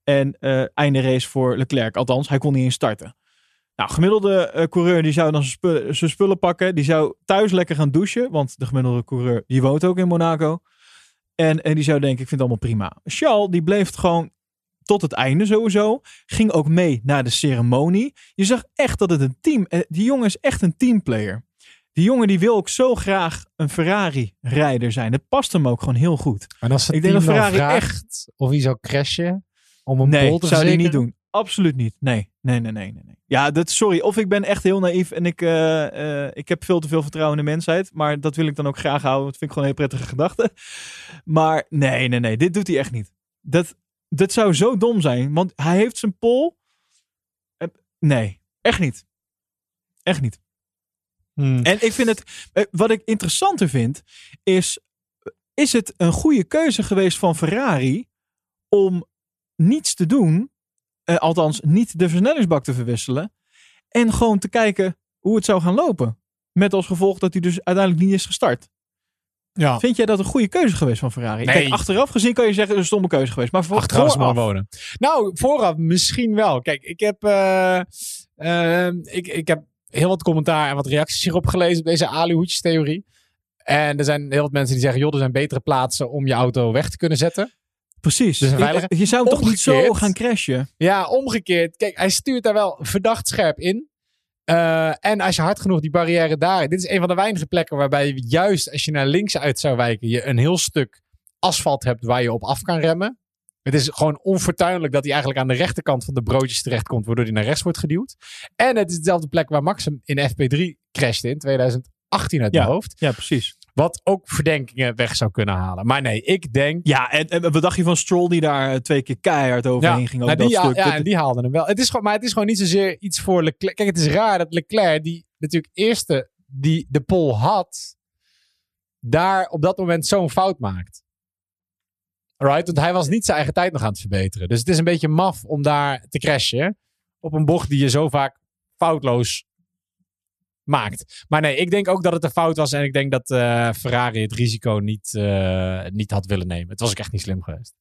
Speaker 1: En eh einde race voor Leclerc. Althans, hij kon niet eens starten. Nou, gemiddelde eh, coureur die zou dan zijn spullen, zijn spullen pakken. Die zou thuis lekker gaan douchen. Want de gemiddelde coureur die woont ook in Monaco. En, en die zou denken, ik vind het allemaal prima. Charles, die bleef gewoon tot het einde sowieso. Ging ook mee naar de ceremonie. Je zag echt dat het een team... eh, Die jongen is echt een teamplayer. Die jongen die wil ook zo graag een Ferrari-rijder zijn. Het past hem ook gewoon heel goed.
Speaker 2: En als het
Speaker 1: Ik denk dat Ferrari
Speaker 2: vraagt of hij zou crashen om een
Speaker 1: Nee,
Speaker 2: te
Speaker 1: zou hij niet doen. Absoluut niet. Nee, nee, nee, nee, nee. nee. Ja, dat, sorry. Of ik ben echt heel naïef en ik, eh, eh, ik heb veel te veel vertrouwen in de mensheid. Maar dat wil ik dan ook graag houden. Dat vind ik gewoon een heel prettige gedachte. Maar nee, nee, nee. Dit doet hij echt niet. Dat, dat zou zo dom zijn. Want hij heeft zijn pol. Eh, Nee, echt niet. Echt niet.
Speaker 2: Hmm.
Speaker 1: En ik vind het, wat ik interessanter vind, is, is het een goede keuze geweest van Ferrari om niets te doen, eh, althans niet de versnellingsbak te verwisselen, en gewoon te kijken hoe het zou gaan lopen. Met als gevolg dat hij dus uiteindelijk niet is gestart.
Speaker 2: Ja.
Speaker 1: Vind jij dat een goede keuze geweest van Ferrari?
Speaker 2: Nee.
Speaker 1: Kijk, achteraf gezien kan je zeggen, een stomme keuze geweest. Maar voor,
Speaker 2: Achteraf
Speaker 1: vooraf-
Speaker 2: wonen. Nou, vooraf misschien wel. Kijk, ik heb, eh, eh, ik, ik heb heel wat commentaar en wat reacties hierop gelezen op deze aluhoedjes-theorie. En er zijn heel wat mensen die zeggen, joh, er zijn betere plaatsen om je auto weg te kunnen zetten.
Speaker 1: Precies.
Speaker 2: Dus
Speaker 1: je zou hem toch niet zo gaan crashen?
Speaker 2: Ja, omgekeerd. Kijk, hij stuurt daar wel verdacht scherp in. Eh, en als je hard genoeg die barrière daar... Dit is een van de weinige plekken waarbij je juist als je naar links uit zou wijken... je een heel stuk asfalt hebt waar je op af kan remmen. Het is gewoon onfortuinlijk dat hij eigenlijk aan de rechterkant van de broodjes terechtkomt... waardoor hij naar rechts wordt geduwd. En het is dezelfde plek waar Max hem in FP3 crashte in 2018 uit
Speaker 1: Ja.
Speaker 2: mijn hoofd.
Speaker 1: Ja, precies.
Speaker 2: Wat ook verdenkingen weg zou kunnen halen. Maar nee, ik denk...
Speaker 1: Ja, en, en wat dacht je van Stroll die daar eh, twee keer keihard overheen ging? Ook
Speaker 2: nou,
Speaker 1: dat
Speaker 2: die,
Speaker 1: stuk.
Speaker 2: ja,
Speaker 1: Dat-
Speaker 2: en die haalde hem wel. Het is gewoon, maar het is gewoon niet zozeer iets voor Leclerc. Kijk, het is raar dat Leclerc, die natuurlijk eerste die de pole had, daar op dat moment zo'n fout maakt. Right? Want hij was niet zijn eigen tijd nog aan het verbeteren. Dus het is een beetje maf om daar te crashen. Op een bocht die je zo vaak foutloos maakt. Maar nee, ik denk ook dat het een fout was. En ik denk dat eh, Ferrari het risico niet, eh, niet had willen nemen. Het was ook echt niet slim geweest.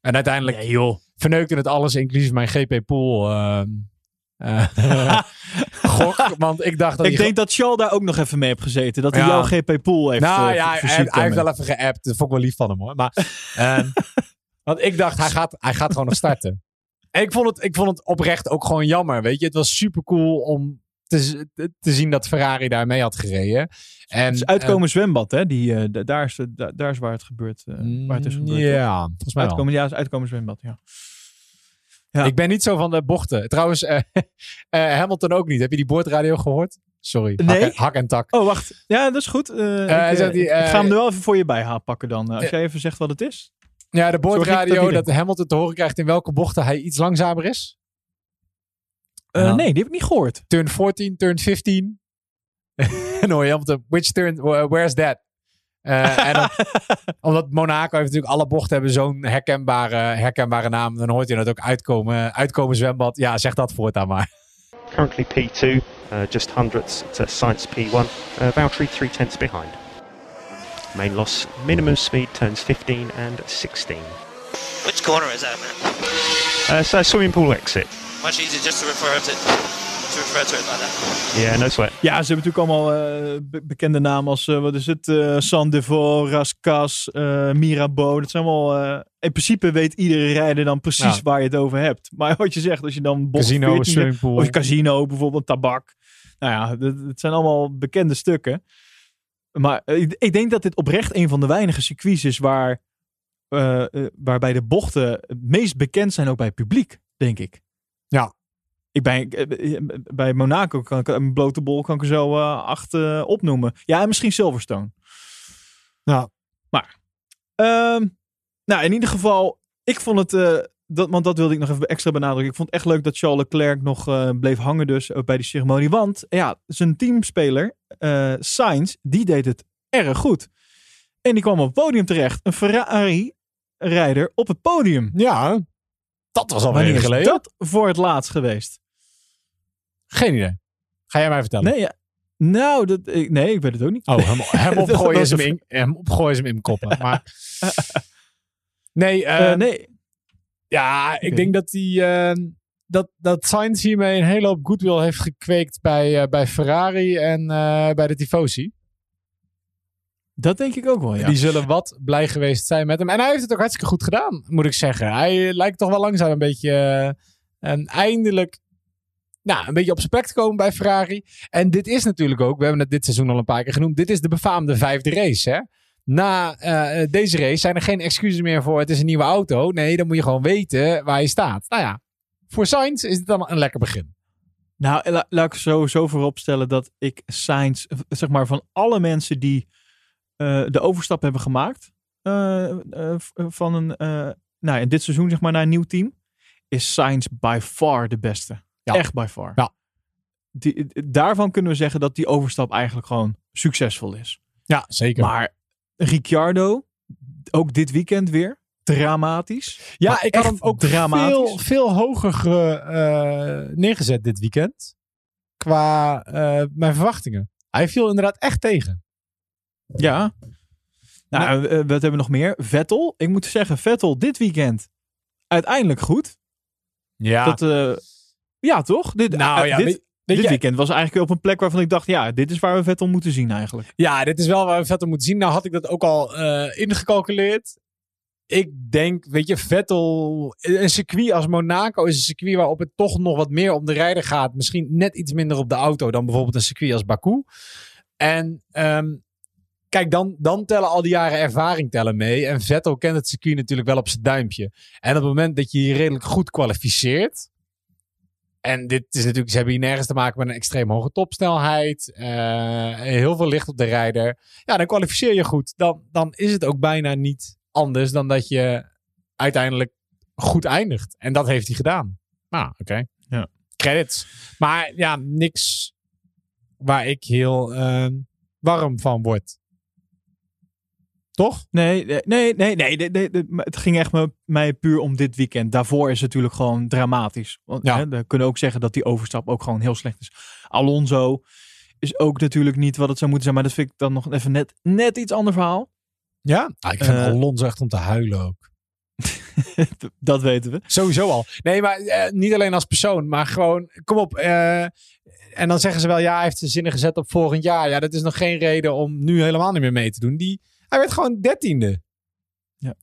Speaker 2: En uiteindelijk
Speaker 1: Nee, joh.
Speaker 2: verneukte het alles, inclusief mijn GP Pool. ehm, eh, gok, want ik dacht dat
Speaker 1: Ik denk dat Charles daar ook nog even mee heeft gezeten. Dat hij
Speaker 2: Ja.
Speaker 1: jouw GP Pool heeft
Speaker 2: nou ja, hij, hij heeft wel even geappt. Dat vond ik wel lief van hem hoor. Maar, ehm, want ik dacht, hij gaat, hij gaat gewoon nog starten. En ik vond, het, ik vond het oprecht ook gewoon jammer. Weet je, het was super cool om te, zien dat Ferrari daar mee had gereden. En,
Speaker 1: Het is uitkomen zwembad, hè? Die, eh, d- daar, is, da- daar is waar het gebeurt. eh,
Speaker 2: eh,
Speaker 1: waar het is gebeurd.
Speaker 2: Ja, volgens mij wel.
Speaker 1: Uitkomen, ja, uitkomen zwembad, ja. Ja.
Speaker 2: Ik ben niet zo van de bochten. Trouwens, eh, eh, Hamilton ook niet. Heb je die boordradio gehoord? Sorry.
Speaker 1: Nee.
Speaker 2: Hak, en, hak en tak.
Speaker 1: Oh, wacht. Ja, dat is goed. Eh, ik, eh,
Speaker 2: die,
Speaker 1: ik
Speaker 2: eh,
Speaker 1: ga hem er wel even voor je bij pakken dan. eh, als jij even zegt wat het is.
Speaker 2: Ja, de
Speaker 1: dat
Speaker 2: boordradio
Speaker 1: die
Speaker 2: dat, Hamilton te horen krijgt in welke bochten hij iets langzamer is.
Speaker 1: Eh. Nee, die heb ik niet gehoord.
Speaker 2: Turn 14, turn 15. en dan hoor je which turn, wh- where's that? Eh, en dan, omdat Monaco heeft natuurlijk alle bochten hebben zo'n herkenbare, herkenbare naam. Dan hoort je dat ook uitkomen, uitkomen zwembad. Ja, zeg dat voortaan maar.
Speaker 6: Currently P2, uh, just hundredths to Science P1. Uh, Valtteri three tenths behind. Main loss, minimum speed turns 15 and 16.
Speaker 7: Which corner is that, man?
Speaker 6: Uh, so swimming pool exit.
Speaker 7: Much easier just to refer to, to refer to it like that.
Speaker 6: Yeah, no sweat.
Speaker 1: Ja, ze hebben natuurlijk allemaal eh, be- bekende namen als, eh, wat is het, eh Sandevaux, Raskas, eh Mirabeau. Dat zijn allemaal, eh, in principe weet iedere rijder dan precies
Speaker 2: Ja.
Speaker 1: waar je het over hebt. Maar wat je zegt, als je dan
Speaker 2: Casino,
Speaker 1: 14
Speaker 2: swimmingpool.
Speaker 1: Of casino bijvoorbeeld, tabak. Nou ja, dat- het zijn allemaal bekende stukken. Maar ik, ik denk dat dit oprecht een van de weinige circuits is waar, waarbij de bochten het meest bekend zijn ook bij het publiek, denk ik.
Speaker 2: Ja.
Speaker 1: Ik ben, eh, eh, bij Monaco kan ik een blote bol kan ik er zo eh, acht opnoemen. Ja, en misschien Silverstone.
Speaker 2: Ja.
Speaker 1: Maar, ehm, nou in ieder geval, ik vond het, dat, want dat wilde ik nog even extra benadrukken. Ik vond het echt leuk dat Charles Leclerc nog bleef hangen dus ook bij die ceremonie. Want ja, zijn teamspeler, eh Sainz, die deed het erg goed. En die kwam op het podium terecht. Een Ferrari-rijder op het podium.
Speaker 2: Ja, dat was al
Speaker 1: Wanneer
Speaker 2: een
Speaker 1: is
Speaker 2: geleden.
Speaker 1: dat voor het laatst geweest?
Speaker 2: Geen idee. Ga jij mij vertellen?
Speaker 1: Nee, ja. Nou, dat, ik, nee, ik weet het ook niet.
Speaker 2: Oh, hem, hem opgooien is hem, in, hem opgooien is hem in koppen. Maar, nee,
Speaker 1: Eh,
Speaker 2: eh,
Speaker 1: nee.
Speaker 2: ja, ik denk dat die, eh, dat, dat Sainz hiermee een hele hoop goodwill heeft gekweekt bij, eh, bij Ferrari en eh, bij de Tifosi.
Speaker 1: Dat denk ik ook wel, ja.
Speaker 2: Die zullen wat blij geweest zijn met hem. En hij heeft het ook hartstikke goed gedaan, moet ik zeggen. Hij lijkt toch wel langzaam een beetje eh, en eindelijk nou, een beetje op zijn plek te komen bij Ferrari. En dit is natuurlijk ook, we hebben het dit seizoen al een paar keer genoemd, dit is de befaamde vijfde race. Hè? Na eh, deze race zijn er geen excuses meer voor het is een nieuwe auto. Nee, dan moet je gewoon weten waar je staat. Nou ja, voor Sainz is dit dan een lekker begin.
Speaker 1: Nou, la- laat ik sowieso voorop stellen dat ik Sainz, zeg maar van alle mensen die de overstap hebben gemaakt eh, eh, van een, eh, nou in dit seizoen zeg maar naar een nieuw team, is Sainz by far de beste.
Speaker 2: Ja.
Speaker 1: Echt by far.
Speaker 2: Ja.
Speaker 1: Die, daarvan kunnen we zeggen dat die overstap eigenlijk gewoon succesvol is.
Speaker 2: Ja, zeker.
Speaker 1: Maar Ricciardo, ook dit weekend weer, dramatisch.
Speaker 2: ja, ik had hem ook
Speaker 1: dramatisch.
Speaker 2: veel, veel hoger ge- eh, neergezet dit weekend. Qua eh, mijn verwachtingen. Hij viel inderdaad echt tegen.
Speaker 1: Ja. Nou, eh, wat hebben we nog meer? Vettel. Ik moet zeggen, Vettel dit weekend uiteindelijk goed.
Speaker 2: Ja,
Speaker 1: Dat, eh, ja, toch? Dit,
Speaker 2: nou
Speaker 1: eh,
Speaker 2: ja,
Speaker 1: dit, weekend was eigenlijk op een plek waarvan ik dacht, ja, dit is waar we Vettel moeten zien eigenlijk.
Speaker 2: ja, dit is wel waar we Vettel moeten zien. Nou had ik dat ook al eh, ingecalculeerd. Ik denk, weet je, Vettel, een circuit als Monaco is een circuit waarop het toch nog wat meer om de rijder gaat. Misschien net iets minder op de auto dan bijvoorbeeld een circuit als Baku. En ehm, kijk, dan, dan tellen al die jaren ervaring tellen mee. En Vettel kent het circuit natuurlijk wel op zijn duimpje. En op het moment dat je je redelijk goed kwalificeert, En dit is natuurlijk, ze hebben hier nergens te maken met een extreem hoge topsnelheid. eh, heel veel licht op de rijder. Ja, dan kwalificeer je goed. Dan, dan is het ook bijna niet anders dan dat je uiteindelijk goed eindigt. En dat heeft hij gedaan. Nou, oké.
Speaker 1: Ja.
Speaker 2: Credits. Maar ja, niks waar ik heel eh, warm van word. Toch?
Speaker 1: Nee, nee, nee, nee, nee, het ging echt me- mij puur om dit weekend. Daarvoor is het natuurlijk gewoon dramatisch. Want
Speaker 2: Ja.
Speaker 1: hè, we kunnen ook zeggen dat die overstap ook gewoon heel slecht is. Alonso is ook natuurlijk niet wat het zou moeten zijn, maar dat vind ik dan nog even net, net iets ander verhaal.
Speaker 2: Ja? Ah, ik vind
Speaker 1: Eh,
Speaker 2: Alonso echt om te huilen ook.
Speaker 1: dat weten we.
Speaker 2: Sowieso al. Nee, maar eh, niet alleen als persoon, maar gewoon, kom op. eh, en dan zeggen ze wel, ja, hij heeft zijn zinnen gezet op volgend jaar. Ja, dat is nog geen reden om nu helemaal niet meer mee te doen. Die, hij werd gewoon dertiende.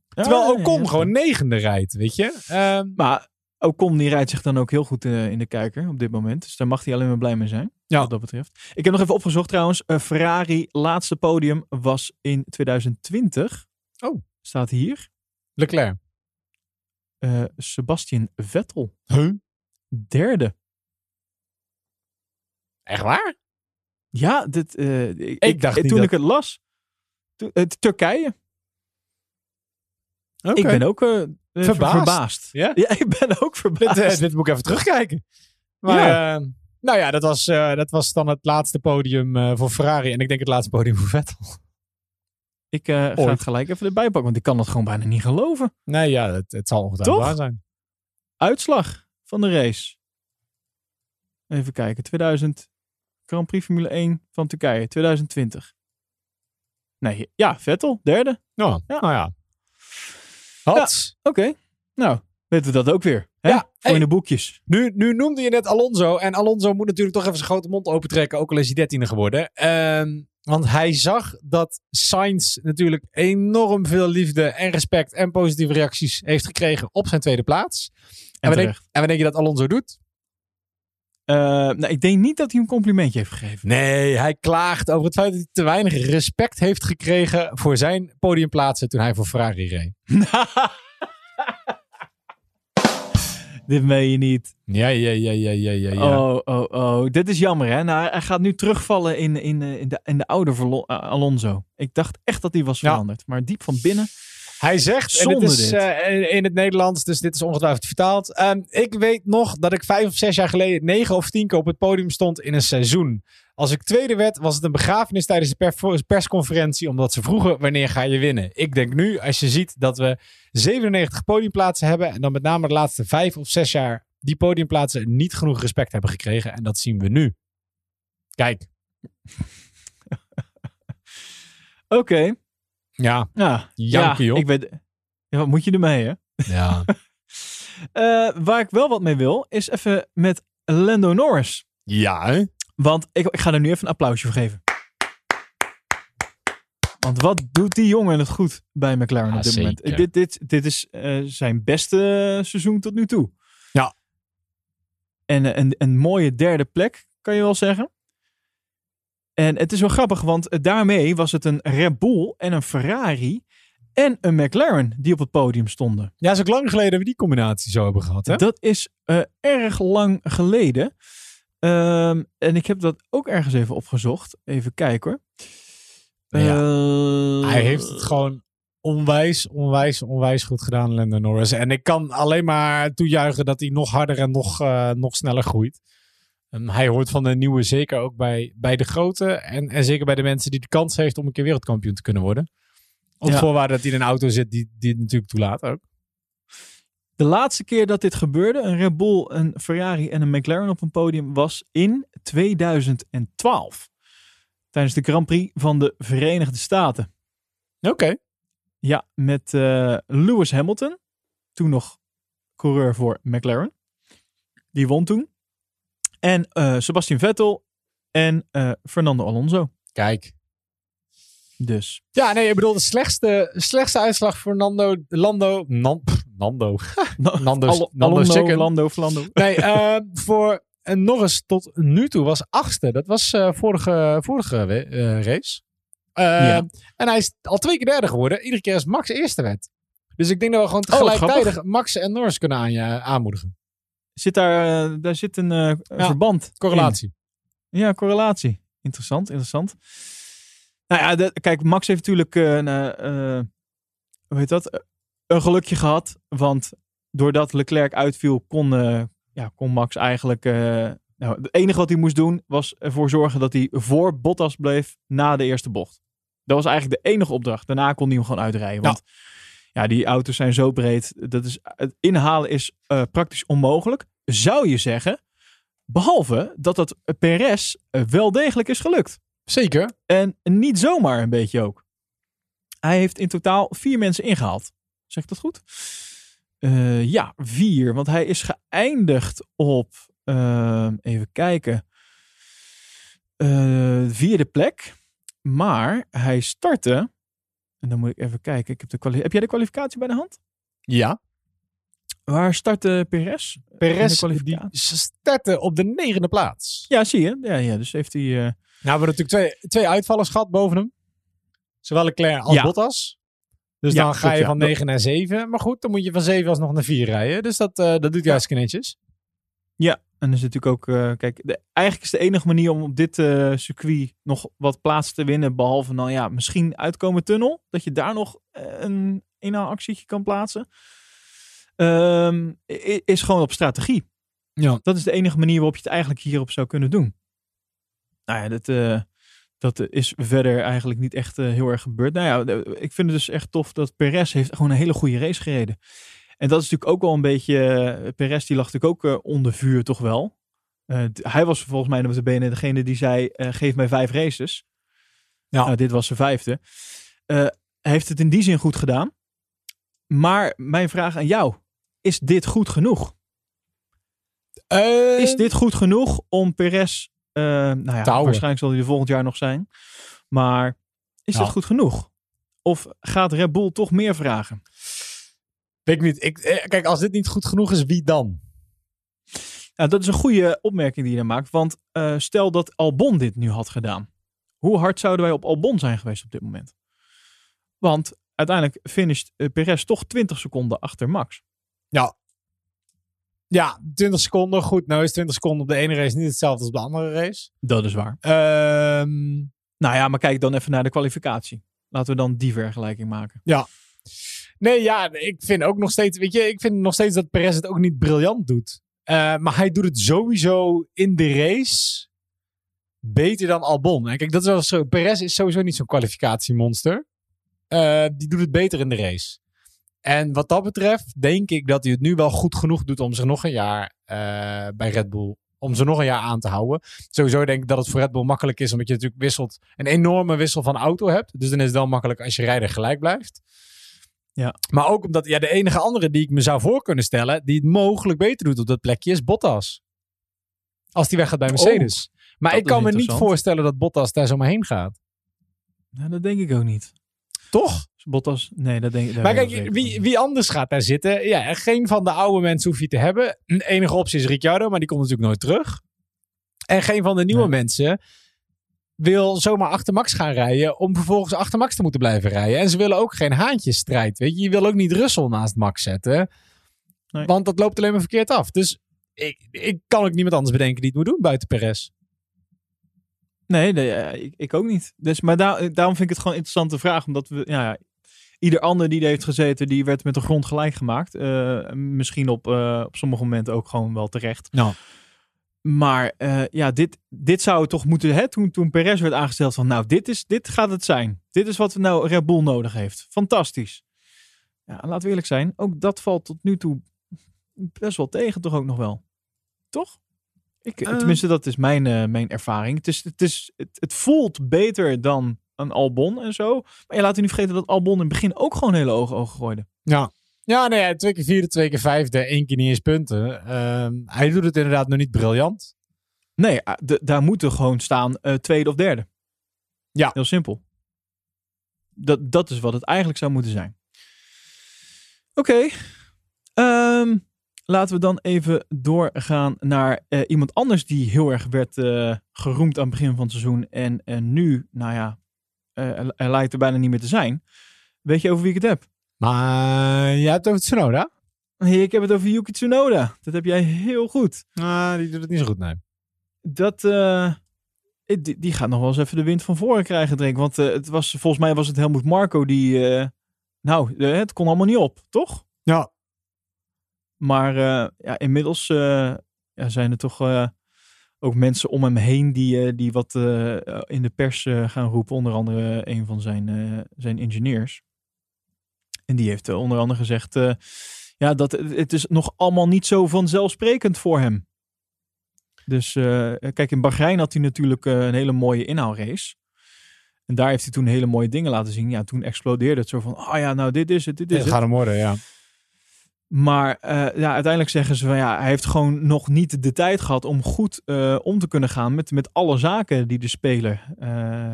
Speaker 2: Terwijl
Speaker 1: Ja,
Speaker 2: Ocon
Speaker 1: ja,
Speaker 2: gewoon negende rijdt, weet je. Ehm,
Speaker 1: Maar Ocon die rijdt zich dan ook heel goed eh, in de kijker op dit moment. Dus daar mag hij alleen maar blij mee zijn.
Speaker 2: Ja.
Speaker 1: Wat dat betreft. Ik heb nog even opgezocht trouwens. eh, Ferrari laatste podium was in 2020.
Speaker 2: Oh.
Speaker 1: Staat hier.
Speaker 2: Leclerc.
Speaker 1: Eh, Sebastian Vettel.
Speaker 2: Huh?
Speaker 1: Derde.
Speaker 2: Echt waar?
Speaker 1: Ja, dit, ik,
Speaker 2: dacht
Speaker 1: toen
Speaker 2: dat-
Speaker 1: ik het las. Het Turkije. Ik ben ook eh, eh, ver-
Speaker 2: Verbaasd.
Speaker 1: verbaasd.
Speaker 2: Ja?
Speaker 1: Ja, ik ben ook
Speaker 2: Dit,
Speaker 1: verbaasd.
Speaker 2: eh, dit moet ik even terugkijken. Maar, eh, nou ja, dat was, eh, dat was dan het laatste podium eh, voor Ferrari. En ik denk het laatste podium voor Vettel.
Speaker 1: ik eh, ga het gelijk even erbij pakken, want ik kan het gewoon bijna niet geloven.
Speaker 2: Nee, ja, het, het zal ongetwijfeld waar zijn.
Speaker 1: Uitslag van de race. Even kijken. 2000 Grand Prix Formule 1 van Turkije. 2020. Nee, ja, Vettel. Derde.
Speaker 2: Ja,
Speaker 1: Ja.
Speaker 2: nou ja. Had.
Speaker 1: Oké. Nou, weten we dat ook weer. Hè?
Speaker 2: Ja,
Speaker 1: Voor in de boekjes.
Speaker 2: Nu, nu noemde je net Alonso. En Alonso moet natuurlijk toch even zijn grote mond opentrekken. Ook al is hij dertiende geworden. Ehm, want hij zag dat Sainz natuurlijk enorm veel liefde en respect en positieve reacties heeft gekregen op zijn tweede plaats. En,
Speaker 1: En
Speaker 2: wat denk, en wat denk je dat Alonso doet?
Speaker 1: Eh, nou, ik denk niet dat hij een complimentje heeft gegeven.
Speaker 2: Nee, hij klaagt over het feit dat hij te weinig respect heeft gekregen voor zijn podiumplaatsen toen hij voor Ferrari reed.
Speaker 1: Dit meen je niet.
Speaker 2: Ja, ja, ja, ja, ja, ja. ja.
Speaker 1: Oh, oh, oh. Dit is jammer, hè? Nou, hij gaat nu terugvallen in, in, in, de, in de oude eh, Alonso. Ik dacht echt dat hij was
Speaker 2: Ja.
Speaker 1: veranderd. Maar diep van binnen.
Speaker 2: Hij zegt, en
Speaker 1: Zonde
Speaker 2: dit is
Speaker 1: dit.
Speaker 2: eh, in het Nederlands, dus dit is ongetwijfeld vertaald. Ehm, ik weet nog dat ik vijf of zes jaar geleden negen of tien keer op het podium stond in een seizoen. Als ik tweede werd, was het een begrafenis tijdens de per- persconferentie, omdat ze vroegen wanneer ga je winnen. Ik denk nu, als je ziet dat we 97 podiumplaatsen hebben en dan met name de laatste vijf of zes jaar die podiumplaatsen niet genoeg respect hebben gekregen. En dat zien we nu. Kijk.
Speaker 1: Oké.
Speaker 2: Ja.
Speaker 1: Ja.
Speaker 2: Jankie,
Speaker 1: ja,
Speaker 2: joh.
Speaker 1: ik weet... Ja, wat moet je ermee, hè?
Speaker 2: Ja.
Speaker 1: Eh, waar ik wel wat mee wil, is even met Lando Norris.
Speaker 2: ja, hè?
Speaker 1: Want ik, ik ga er nu even een applausje voor geven. Want wat doet die jongen het goed bij McLaren
Speaker 2: Ja,
Speaker 1: op dit moment? Dit, dit, dit is eh, zijn beste seizoen tot nu toe.
Speaker 2: Ja.
Speaker 1: En eh, een, een mooie derde plek, kan je wel zeggen. En het is wel grappig, want eh, daarmee was het een Red Bull en een Ferrari en een McLaren die op het podium stonden.
Speaker 2: Ja, is ook lang geleden dat we die combinatie zo hebben gehad, hè?
Speaker 1: Dat is eh, erg lang geleden. Ehm, en ik heb dat ook ergens even opgezocht. Even kijken hoor.
Speaker 2: Ja.
Speaker 1: Eh,
Speaker 2: Hij heeft het gewoon onwijs, onwijs, onwijs goed gedaan, Lando Norris. En ik kan alleen maar toejuichen dat hij nog harder en nog, eh, nog sneller groeit. Ehm, hij hoort van de nieuwe zeker ook bij, bij de grote. En, en zeker bij de mensen die de kans heeft om een keer wereldkampioen te kunnen worden. Op
Speaker 1: Ja.
Speaker 2: voorwaarde dat hij in een auto zit die, die het natuurlijk toelaat ook.
Speaker 1: De laatste keer dat dit gebeurde, een Red Bull, een Ferrari en een McLaren op een podium, was in 2012. Tijdens de Grand Prix van de Verenigde Staten.
Speaker 2: Oké.
Speaker 1: Ja, met eh, Lewis Hamilton. Toen nog coureur voor McLaren. Die won toen. En eh, Sebastian Vettel en eh, Fernando Alonso.
Speaker 2: Kijk.
Speaker 1: Dus.
Speaker 2: Ja, nee, ik bedoel, de slechtste, slechtste uitslag voor Nando, Lando, Nan, pff, Nando.
Speaker 1: Al-
Speaker 2: Nando's
Speaker 1: Alonso,
Speaker 2: Chicken.
Speaker 1: Lando, Flando.
Speaker 2: Nee, eh, voor Norris tot nu toe was achtste. Dat was eh, vorige, vorige eh, race. Eh,
Speaker 1: Ja.
Speaker 2: En hij is al twee keer derde geworden. Iedere keer als Max eerste werd. Dus ik denk dat we gewoon
Speaker 1: Oh,
Speaker 2: tegelijkertijd Max en Norris kunnen aan je, aanmoedigen.
Speaker 1: Zit daar, eh, daar zit een, eh,
Speaker 2: Ja,
Speaker 1: verband.
Speaker 2: Correlatie.
Speaker 1: in. Ja, correlatie. Interessant, interessant. Nou ja, de- kijk, Max heeft natuurlijk eh, een, hoe heet dat? Een gelukje gehad. Want doordat Leclerc uitviel, kon, ja, kon Max eigenlijk. nou, het enige wat hij moest doen was ervoor zorgen dat hij voor Bottas bleef na de eerste bocht. Dat was eigenlijk de enige opdracht. Daarna kon hij hem gewoon uitrijden. Want ja, die auto's zijn zo breed. Dat is, het inhalen is eh, praktisch onmogelijk. Zou je zeggen. Behalve dat dat Perez eh, wel degelijk is gelukt.
Speaker 2: Zeker.
Speaker 1: En niet zomaar een beetje ook. Hij heeft in totaal vier mensen ingehaald. Zeg ik dat goed? Eh, ja, vier. Want hij is geëindigd op, even kijken, eh, vierde plek. Maar hij startte, en dan moet ik even kijken. Ik heb, de heb jij de kwalificatie bij de hand?
Speaker 2: Ja.
Speaker 1: Waar startte Perez?
Speaker 2: Perez die startte op de negende plaats.
Speaker 1: Ja, zie je. Ja, ja, dus heeft hij... eh,
Speaker 2: Nou, we hebben natuurlijk twee, twee uitvallers gehad boven hem. Zowel Leclerc als
Speaker 1: Ja.
Speaker 2: Bottas. Dus
Speaker 1: Ja,
Speaker 2: dan ga je
Speaker 1: ja.
Speaker 2: van 9 naar 7. Maar goed, dan moet je van 7 alsnog naar 4 rijden. Dus dat, eh, dat doet hij hartstikke netjes.
Speaker 1: Ja, en er zit natuurlijk ook, eh, kijk, de, eigenlijk is de enige manier om op dit eh, circuit nog wat plaats te winnen, behalve dan ja, misschien uitkomen tunnel, dat je daar nog eh, een inhaalactietje kan plaatsen, ehm, is gewoon op strategie.
Speaker 2: Ja.
Speaker 1: Dat is de enige manier waarop je het eigenlijk hierop zou kunnen doen. Nou ja, dat, dat is verder eigenlijk niet echt heel erg gebeurd. Nou ja, ik vind het dus echt tof dat Perez heeft gewoon een hele goede race gereden. En dat is natuurlijk ook wel een beetje. eh, Perez die lag natuurlijk ook eh, onder vuur, toch wel. Eh, hij was volgens mij de benen degene die zei: geef mij vijf races.
Speaker 2: Ja.
Speaker 1: Nou, dit was zijn vijfde. Heeft het in die zin goed gedaan. Maar mijn vraag aan jou: is dit goed genoeg? Is dit goed genoeg om Perez. nou ja, waarschijnlijk zal hij er volgend jaar nog zijn. Maar is
Speaker 2: Ja.
Speaker 1: dit goed genoeg? Of gaat Red Bull toch meer vragen?
Speaker 2: Weet ik niet. Ik, eh, kijk, als dit niet goed genoeg is, wie dan?
Speaker 1: Nou, dat is een goede opmerking die je daar maakt. Want eh, stel dat Albon dit nu had gedaan. Hoe hard zouden wij op Albon zijn geweest op dit moment? Want uiteindelijk finisht eh, Perez toch 20 seconden achter Max.
Speaker 2: Ja, 20 seconden. Goed, nou is 20 seconden op de ene race niet hetzelfde als op de andere race.
Speaker 1: Dat is waar.
Speaker 2: Ehm,
Speaker 1: Nou ja, maar kijk dan even naar de kwalificatie. Laten we dan die vergelijking maken.
Speaker 2: Nee, ja, ik vind ook nog steeds, weet je, ik vind nog steeds dat Perez het ook niet briljant doet. Eh, maar hij doet het sowieso in de race beter dan Albon. Kijk, dat is wel zo. Perez is sowieso niet zo'n kwalificatiemonster. Eh, die doet het beter in de race. En wat dat betreft, denk ik dat hij het nu wel goed genoeg doet om zich nog een jaar eh, bij Red Bull. Om ze nog een jaar aan te houden. Sowieso denk ik dat het voor Red Bull makkelijk is, omdat je natuurlijk wisselt. Een enorme wissel van auto hebt. Dus dan is het wel makkelijk als je rijder gelijk blijft.
Speaker 1: Ja.
Speaker 2: Maar ook omdat ja, de enige andere die ik me zou voor kunnen stellen, die het mogelijk beter doet op dat plekje, is Bottas. Als die weggaat bij Mercedes. maar ik kan me niet voorstellen dat Bottas daar zomaar heen gaat.
Speaker 1: Nou, dat denk ik ook niet.
Speaker 2: Toch?
Speaker 1: Bottas, nee, dat denk ik.
Speaker 2: Maar kijk, wie, wie anders gaat daar zitten? Ja, geen van de oude mensen hoef je te hebben. De enige optie is Ricciardo, maar die komt natuurlijk nooit terug. En geen van de nieuwe
Speaker 1: Nee.
Speaker 2: mensen wil zomaar achter Max gaan rijden om vervolgens achter Max te moeten blijven rijden. En ze willen ook geen haantjesstrijd, weet je. Je wil ook niet Russell naast Max zetten,
Speaker 1: Nee.
Speaker 2: want dat loopt alleen maar verkeerd af. Dus ik, ik kan ook niemand anders bedenken die het moet doen buiten Perez.
Speaker 1: Nee, nee ik, ik ook niet. Dus, maar daar, daarom vind ik het gewoon een interessante vraag. Omdat we, ja, ieder ander die er heeft gezeten, die werd met de grond gelijk gemaakt. Eh, misschien op, eh, op sommige momenten ook gewoon wel terecht.
Speaker 2: Ja.
Speaker 1: Maar eh, ja, dit, dit zou toch moeten, hè, toen, toen Perez werd aangesteld van, nou, dit, is, dit gaat het zijn. Dit is wat nou Red Bull nodig heeft. Fantastisch. Ja, laten we eerlijk zijn, ook dat valt tot nu toe best wel tegen toch ook nog wel. Toch? Ik,
Speaker 2: Eh.
Speaker 1: tenminste, dat is mijn, eh, mijn ervaring. Het, is, het, is, het, het voelt beter dan een Albon en zo. Maar je laat je niet vergeten dat Albon in het begin ook gewoon hele ogen ogen gooide.
Speaker 2: Ja. Ja, nee, twee keer vierde, twee keer vijfde, één keer niet eens punten. Ehm, hij doet het inderdaad nog niet briljant.
Speaker 1: Nee, de- daar moeten gewoon staan eh, tweede of derde.
Speaker 2: Ja.
Speaker 1: Heel simpel. Dat, dat is wat het eigenlijk zou moeten zijn. Oké. Ehm, laten we dan even doorgaan naar eh, iemand anders die heel erg werd eh, geroemd aan het begin van het seizoen. En, en nu, nou ja, eh, er- er lijkt er bijna niet meer te zijn. Weet je over wie ik het heb?
Speaker 2: Maar jij hebt het over Tsunoda?
Speaker 1: Nee, ik heb het over Yuki Tsunoda. Dat heb jij heel goed.
Speaker 2: Ah, die doet het niet zo goed, nee.
Speaker 1: Dat, eh, die, die gaat nog wel eens even de wind van voren krijgen, denk ik. Want eh, het was, volgens mij was het Helmoet Marco die... eh, nou, het kon allemaal niet op, toch?
Speaker 2: Ja.
Speaker 1: Maar ja, inmiddels ja, zijn er toch ook mensen om hem heen die, die wat in de pers gaan roepen. Onder andere een van zijn, zijn engineers. En die heeft eh, onder andere gezegd eh, ja, dat het, is nog allemaal niet zo vanzelfsprekend voor hem. Dus eh, kijk, in Bahrein had hij natuurlijk een hele mooie inhaalrace. En daar heeft hij toen hele mooie dingen laten zien. Ja, toen explodeerde het zo van, oh ja, nou dit is het, dit is
Speaker 2: Het
Speaker 1: het.
Speaker 2: gaat hem worden, ja.
Speaker 1: Maar ja, uiteindelijk zeggen ze van ja, hij heeft gewoon nog niet de tijd gehad om goed om te kunnen gaan met, met alle zaken die er spelen. Eh,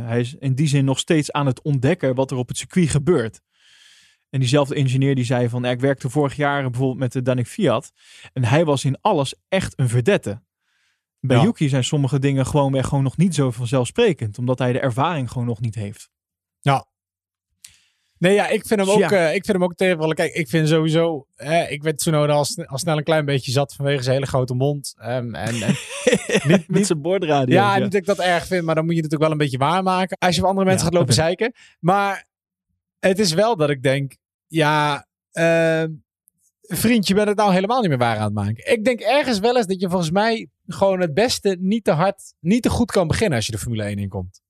Speaker 1: hij is in die zin nog steeds aan het ontdekken wat er op het circuit gebeurt. En diezelfde ingenieur die zei van ja, ik werkte vorig jaar bijvoorbeeld met de Danik Fiat. En hij was in alles echt een verdette. Bij
Speaker 2: Ja.
Speaker 1: Yuki zijn sommige dingen gewoon weer gewoon nog niet zo vanzelfsprekend. Omdat hij de ervaring gewoon nog niet heeft.
Speaker 2: Nee, ja, ik vind hem ook,
Speaker 1: ja.
Speaker 2: eh, ik vind hem ook tegenvallen. Kijk, ik vind sowieso, eh, ik werd Tsunoda al, sn- al snel een klein beetje zat vanwege zijn hele grote mond. Ehm, en, en,
Speaker 1: met zijn bordradio.
Speaker 2: ja, niet dat ik dat erg vind, maar dan moet je het natuurlijk wel een beetje waarmaken. Als je op andere mensen
Speaker 1: Ja,
Speaker 2: gaat lopen zeiken. Maar het is wel dat ik denk, ja, ehm, vriend, je bent het nou helemaal niet meer waar aan het maken. Ik denk ergens wel eens dat je volgens mij gewoon het beste niet te hard, niet te goed kan beginnen als je de Formule 1 inkomt.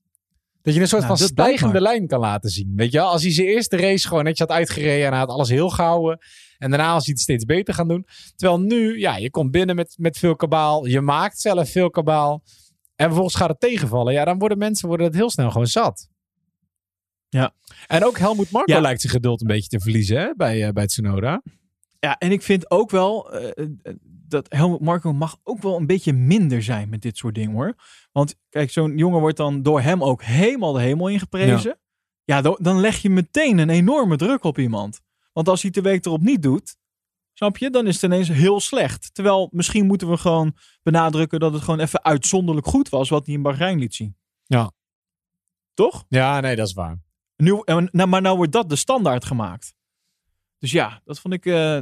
Speaker 2: Dat je een soort
Speaker 1: Nou,
Speaker 2: van stijgende lijn kan laten zien. Weet je wel? Als hij zijn eerste race gewoon netjes had uitgereden en hij had alles heel gehouden. En daarna was hij het steeds beter gaan doen. Terwijl nu, ja, je komt binnen met, met veel kabaal. Je maakt zelf veel kabaal. En vervolgens gaat het tegenvallen. Ja, dan worden mensen worden het heel snel gewoon zat.
Speaker 1: Ja.
Speaker 2: En ook Helmoet Marko
Speaker 1: Ja.
Speaker 2: lijkt zijn geduld een beetje te verliezen hè, bij, eh, bij Tsunoda.
Speaker 1: Ja, en ik vind ook wel eh, eh, dat Helmut Marko mag ook wel een beetje minder zijn met dit soort dingen hoor. Want kijk, zo'n jongen wordt dan door hem ook helemaal de hemel ingeprezen. Ja, dan, dan leg je meteen een enorme druk op iemand. Want als hij de week erop niet doet, snap je, dan is het ineens heel slecht. Terwijl misschien moeten we gewoon benadrukken dat het gewoon even uitzonderlijk goed was wat hij in Bahrein liet zien.
Speaker 2: Ja.
Speaker 1: Toch?
Speaker 2: Ja, nee, dat is waar.
Speaker 1: Nu, en- nou, maar nou wordt dat de standaard gemaakt. Dus ja, dat vond ik. eh,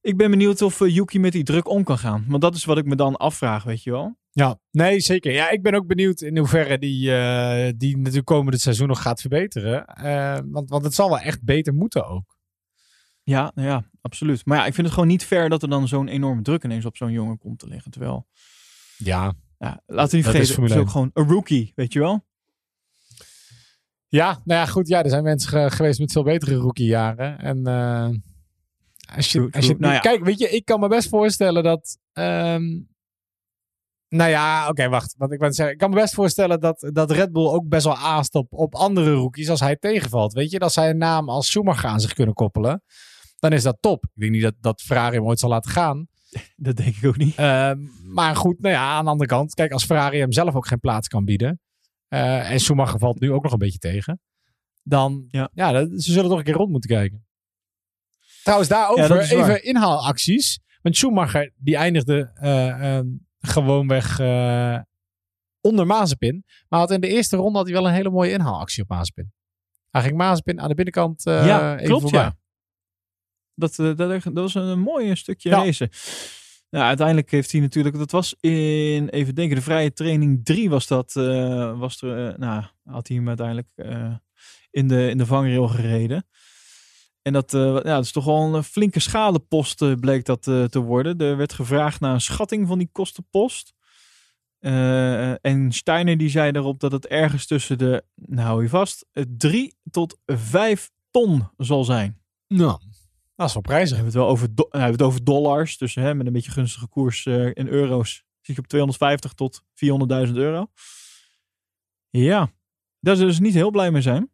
Speaker 1: ik ben benieuwd of eh, Yuki met die druk om kan gaan. Want dat is wat ik me dan afvraag, weet je wel.
Speaker 2: Ja, nee, zeker. Ja, ik ben ook benieuwd in hoeverre die, eh, die natuurlijk komende seizoen nog gaat verbeteren. Want, want het zal wel echt beter moeten ook.
Speaker 1: Ja, nou ja, absoluut. Maar ja, ik vind het gewoon niet fair dat er dan zo'n enorme druk ineens op zo'n jongen komt te liggen. Terwijl,
Speaker 2: Ja.
Speaker 1: ja, laten we niet vergeten, het is ook gewoon een rookie, weet je wel.
Speaker 2: Ja, nou ja, goed. Ja, er zijn mensen ge- geweest met veel betere rookiejaren. En eh, als je,
Speaker 1: True,
Speaker 2: als je
Speaker 1: true. Nou ja.
Speaker 2: Kijk, weet je, ik kan me best voorstellen dat... ehm, nou ja, oké, wacht. Want ik wou zeggen, ik kan me best voorstellen dat, dat Red Bull ook best wel aast op, op andere rookies als hij tegenvalt. Weet je, dat zij een naam als Schumacher aan zich kunnen koppelen. Dan is dat top. Ik denk niet dat, dat Ferrari hem ooit zal laten gaan.
Speaker 1: Dat denk ik ook niet.
Speaker 2: Ehm, maar goed, nou ja, aan de andere kant. Kijk, als Ferrari hem zelf ook geen plaats kan bieden. Eh, en Schumacher valt nu ook nog een beetje tegen. Dan, ja,
Speaker 1: Ja.
Speaker 2: dat- ze zullen toch een keer rond moeten kijken. Trouwens, daarover even inhaalacties. Want Schumacher, die eindigde ehm, gewoonweg onder Mazepin. Maar had in de eerste ronde had hij wel een hele mooie inhaalactie op Mazepin. Hij ging Mazepin aan de binnenkant
Speaker 1: ja,
Speaker 2: even
Speaker 1: klopt
Speaker 2: voorbij.
Speaker 1: ja. Dat, dat, dat was een mooi stukje
Speaker 2: Ja.
Speaker 1: racen. Nou, uiteindelijk heeft hij natuurlijk, dat was in, even denken, de vrije training 3 was dat, eh, was er, eh, nou, had hij hem uiteindelijk eh, in, de, in de vangrail gereden. En dat, ja, dat is toch wel een flinke schadepost bleek dat te worden. Er werd gevraagd naar een schatting van die kostenpost. En Steiner die zei daarop dat het ergens tussen de, nou hou je vast, 3 tot 5 ton zal zijn.
Speaker 2: Nou, dat is wel
Speaker 1: We hebben het wel over, do- nou, we hebben het over dollars. Dus hè, met een beetje gunstige koers eh, in euro's zit je op 250 tot 400.000 euro. Ja, daar zullen ze niet heel blij mee zijn.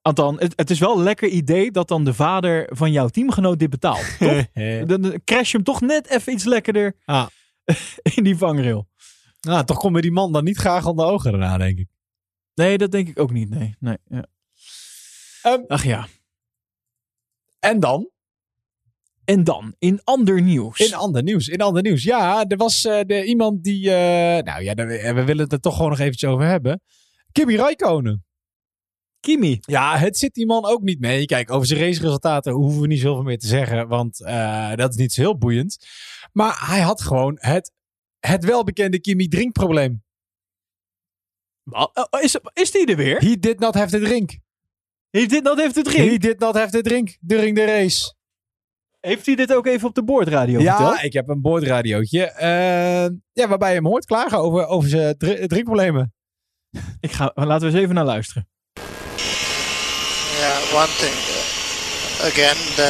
Speaker 1: Althans, het, het is wel een lekker idee dat dan de vader van jouw teamgenoot dit betaalt. Toch? dan, crash je hem toch net even iets lekkerder
Speaker 2: Ah.
Speaker 1: in die vangrail.
Speaker 2: nou, toch komen die man dan niet graag onder ogen daarna, denk ik.
Speaker 1: Nee, dat denk ik ook niet. Nee, nee. Ja.
Speaker 2: Ehm,
Speaker 1: Ach ja.
Speaker 2: En dan?
Speaker 1: En dan, in ander nieuws.
Speaker 2: In ander nieuws. In ander nieuws. Ja, er was eh, de, iemand die. eh, nou ja, daar- we willen het er toch gewoon nog eventjes over hebben. Kimi Räikkönen.
Speaker 1: Kimi.
Speaker 2: Ja, het zit die man ook niet mee. Kijk, over zijn raceresultaten hoeven we niet zoveel meer te zeggen, want eh, dat is niet zo heel boeiend. Maar hij had gewoon het, het welbekende Kimi drinkprobleem.
Speaker 1: Oh, Is, is die er weer?
Speaker 2: He did not have the drink.
Speaker 1: Heeft dit nou heeft het
Speaker 2: He
Speaker 1: drink?
Speaker 2: did not have the drink during the race.
Speaker 1: Heeft hij dit ook even op de boordradio
Speaker 2: Ja,
Speaker 1: verteld?
Speaker 2: ik heb een boordradiootje. eh, ja, waarbij je hem hoort klagen over, over zijn dr- drinkproblemen.
Speaker 1: Ik ga, laten we eens even naar luisteren.
Speaker 8: Yeah, one thing. uh, again, the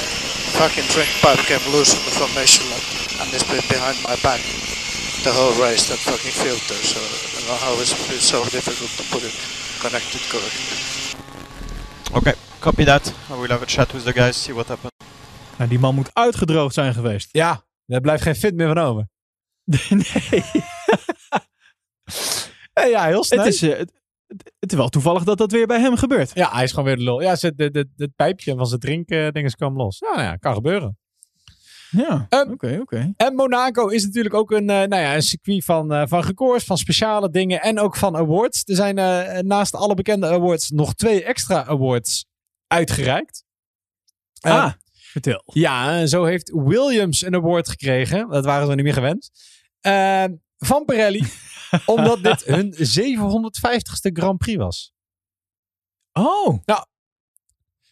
Speaker 8: fucking drink pipe came loose formation lap, and it's been behind my back the whole race. That fucking filter. So I don't know how it's so difficult to put it connected correctly.
Speaker 7: Okay, copy that. I will have a chat with the guys, see what happened.
Speaker 1: Nou, die man moet uitgedroogd zijn geweest.
Speaker 2: Ja, daar blijft geen fit meer van over.
Speaker 1: nee.
Speaker 2: Eh, ja, heel snel.
Speaker 1: Het is, eh, het, het, is wel toevallig dat dat weer bij hem gebeurt.
Speaker 2: Ja, hij is gewoon weer de lul. Ja, het pijpje van zijn drinkdinges kwam los. Ja, nou ja, kan gebeuren.
Speaker 1: Ja,
Speaker 2: Ehm,
Speaker 1: oké, oké.
Speaker 2: En Monaco is natuurlijk ook een, eh, nou ja, een circuit van, eh, van records, van speciale dingen en ook van awards. Er zijn eh, naast alle bekende awards nog twee extra awards uitgereikt. Eh,
Speaker 1: ah, vertel.
Speaker 2: Ja, en zo heeft Williams een award gekregen. Dat waren ze niet meer gewend. Eh, van Pirelli. omdat dit hun 750ste Grand Prix was.
Speaker 1: Oh.
Speaker 2: Ja.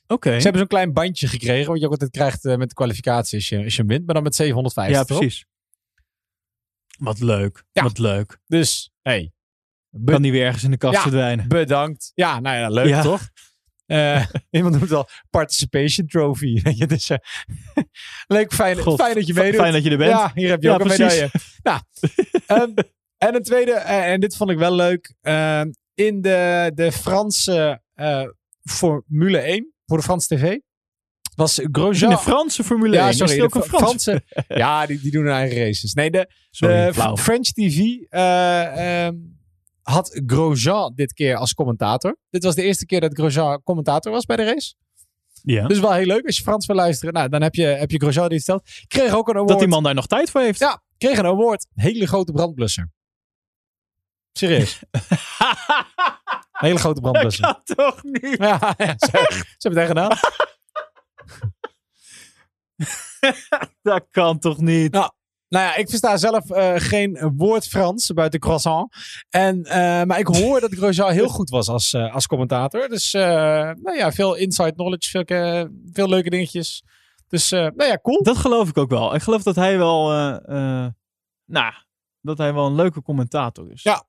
Speaker 1: Oké.
Speaker 2: Ze hebben zo'n klein bandje gekregen. Wat je ook altijd krijgt eh, met de kwalificatie als je, als je wint. Maar dan met 750.
Speaker 1: Ja, precies. Wat leuk.
Speaker 2: Ja.
Speaker 1: Wat leuk.
Speaker 2: Dus, hey.
Speaker 1: Kan die weer ergens in de kast
Speaker 2: Ja.
Speaker 1: verdwijnen.
Speaker 2: bedankt. Ja, nou ja, leuk
Speaker 1: Ja.
Speaker 2: toch? Eh, iemand noemt het al participation trophy. Dus, eh, leuk, fijn,
Speaker 1: God,
Speaker 2: fijn dat je meedoet.
Speaker 1: fijn dat je er bent.
Speaker 2: Ja, hier heb je
Speaker 1: Ja,
Speaker 2: ook een medaille. nou, ehm, en een tweede, eh, en dit vond ik wel leuk. ehm, in de, de Franse Formule 1, voor de Franse tv, was
Speaker 1: In
Speaker 2: Grosjean...
Speaker 1: de Franse Formule 1.
Speaker 2: ja,
Speaker 1: Is
Speaker 2: sorry.
Speaker 1: ook een Frans?
Speaker 2: Franse, ja, die, die doen hun eigen races. Nee, de,
Speaker 1: Sorry,
Speaker 2: de. French TV eh, ehm, had Grosjean dit keer als commentator. Dit was de eerste keer dat Grosjean commentator was bij de race.
Speaker 1: Ja.
Speaker 2: Dus wel heel leuk. Als je Frans wil luisteren, nou, dan heb je, heb je Grosjean die het stelt. Kreeg ook een award.
Speaker 1: Dat die man daar nog tijd voor heeft.
Speaker 2: Ja, kreeg een award. Hele grote brandblusser. Serieus. Hele grote brandblusser.
Speaker 1: kan toch niet?
Speaker 2: Ja, ja, ze, ze hebben het echt gedaan.
Speaker 1: Dat kan toch niet?
Speaker 2: Nou, Nou ja, ik versta zelf eh, geen woord Frans buiten croissant. En, eh, maar ik hoor dat Grosjean heel goed was als, eh, als commentator. Dus nou ja, veel inside knowledge, veel, veel leuke dingetjes. Dus nou ja, cool.
Speaker 1: Dat geloof ik ook wel. Ik geloof dat hij wel, nou, dat hij wel een leuke commentator is.
Speaker 2: Ja.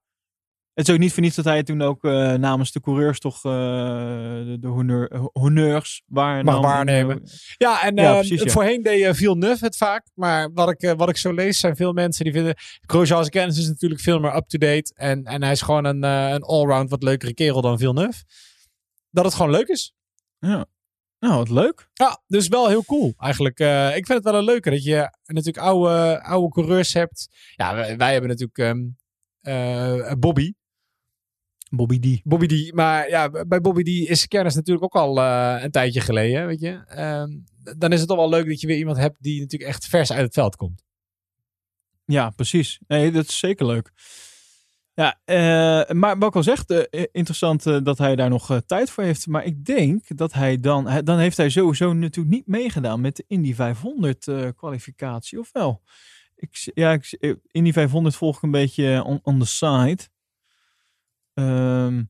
Speaker 1: Het is ook niet voor niets dat hij toen ook eh, namens de coureurs toch eh, de, de honneur, honneurs waar
Speaker 2: Mag waarnemen. Ja, en
Speaker 1: Ja,
Speaker 2: eh,
Speaker 1: precies, ja.
Speaker 2: voorheen deed uh, Villeneuve het vaak. Maar wat ik, eh, wat ik zo lees, zijn veel mensen die vinden... Grosjean's kennis is natuurlijk veel meer up-to-date. En, en hij is gewoon een, eh, een allround wat leukere kerel dan Villeneuve. Dat het gewoon leuk is.
Speaker 1: Ja. Nou, wat leuk.
Speaker 2: Ja, dus wel heel cool eigenlijk. Eh, ik vind het wel een leuke dat je natuurlijk oude, oude coureurs hebt. Ja, wij, wij hebben natuurlijk ehm, eh, Bobby.
Speaker 1: Bobby D.
Speaker 2: Bobby D. Maar ja, bij Bobby D is kennis natuurlijk ook al eh, een tijdje geleden, weet je. Ehm, dan is het toch wel leuk dat je weer iemand hebt die natuurlijk echt vers uit het veld komt.
Speaker 1: Ja, precies. Nee, dat is zeker leuk. Ja, eh, maar wat ik al zeg, eh, interessant dat hij daar nog tijd voor heeft. Maar ik denk dat hij dan, hij- dan heeft hij sowieso natuurlijk niet meegedaan met de Indy 500 eh, kwalificatie, of wel? Ik, ja, ik, Indy 500 volg ik een beetje on, on the side. Ehm,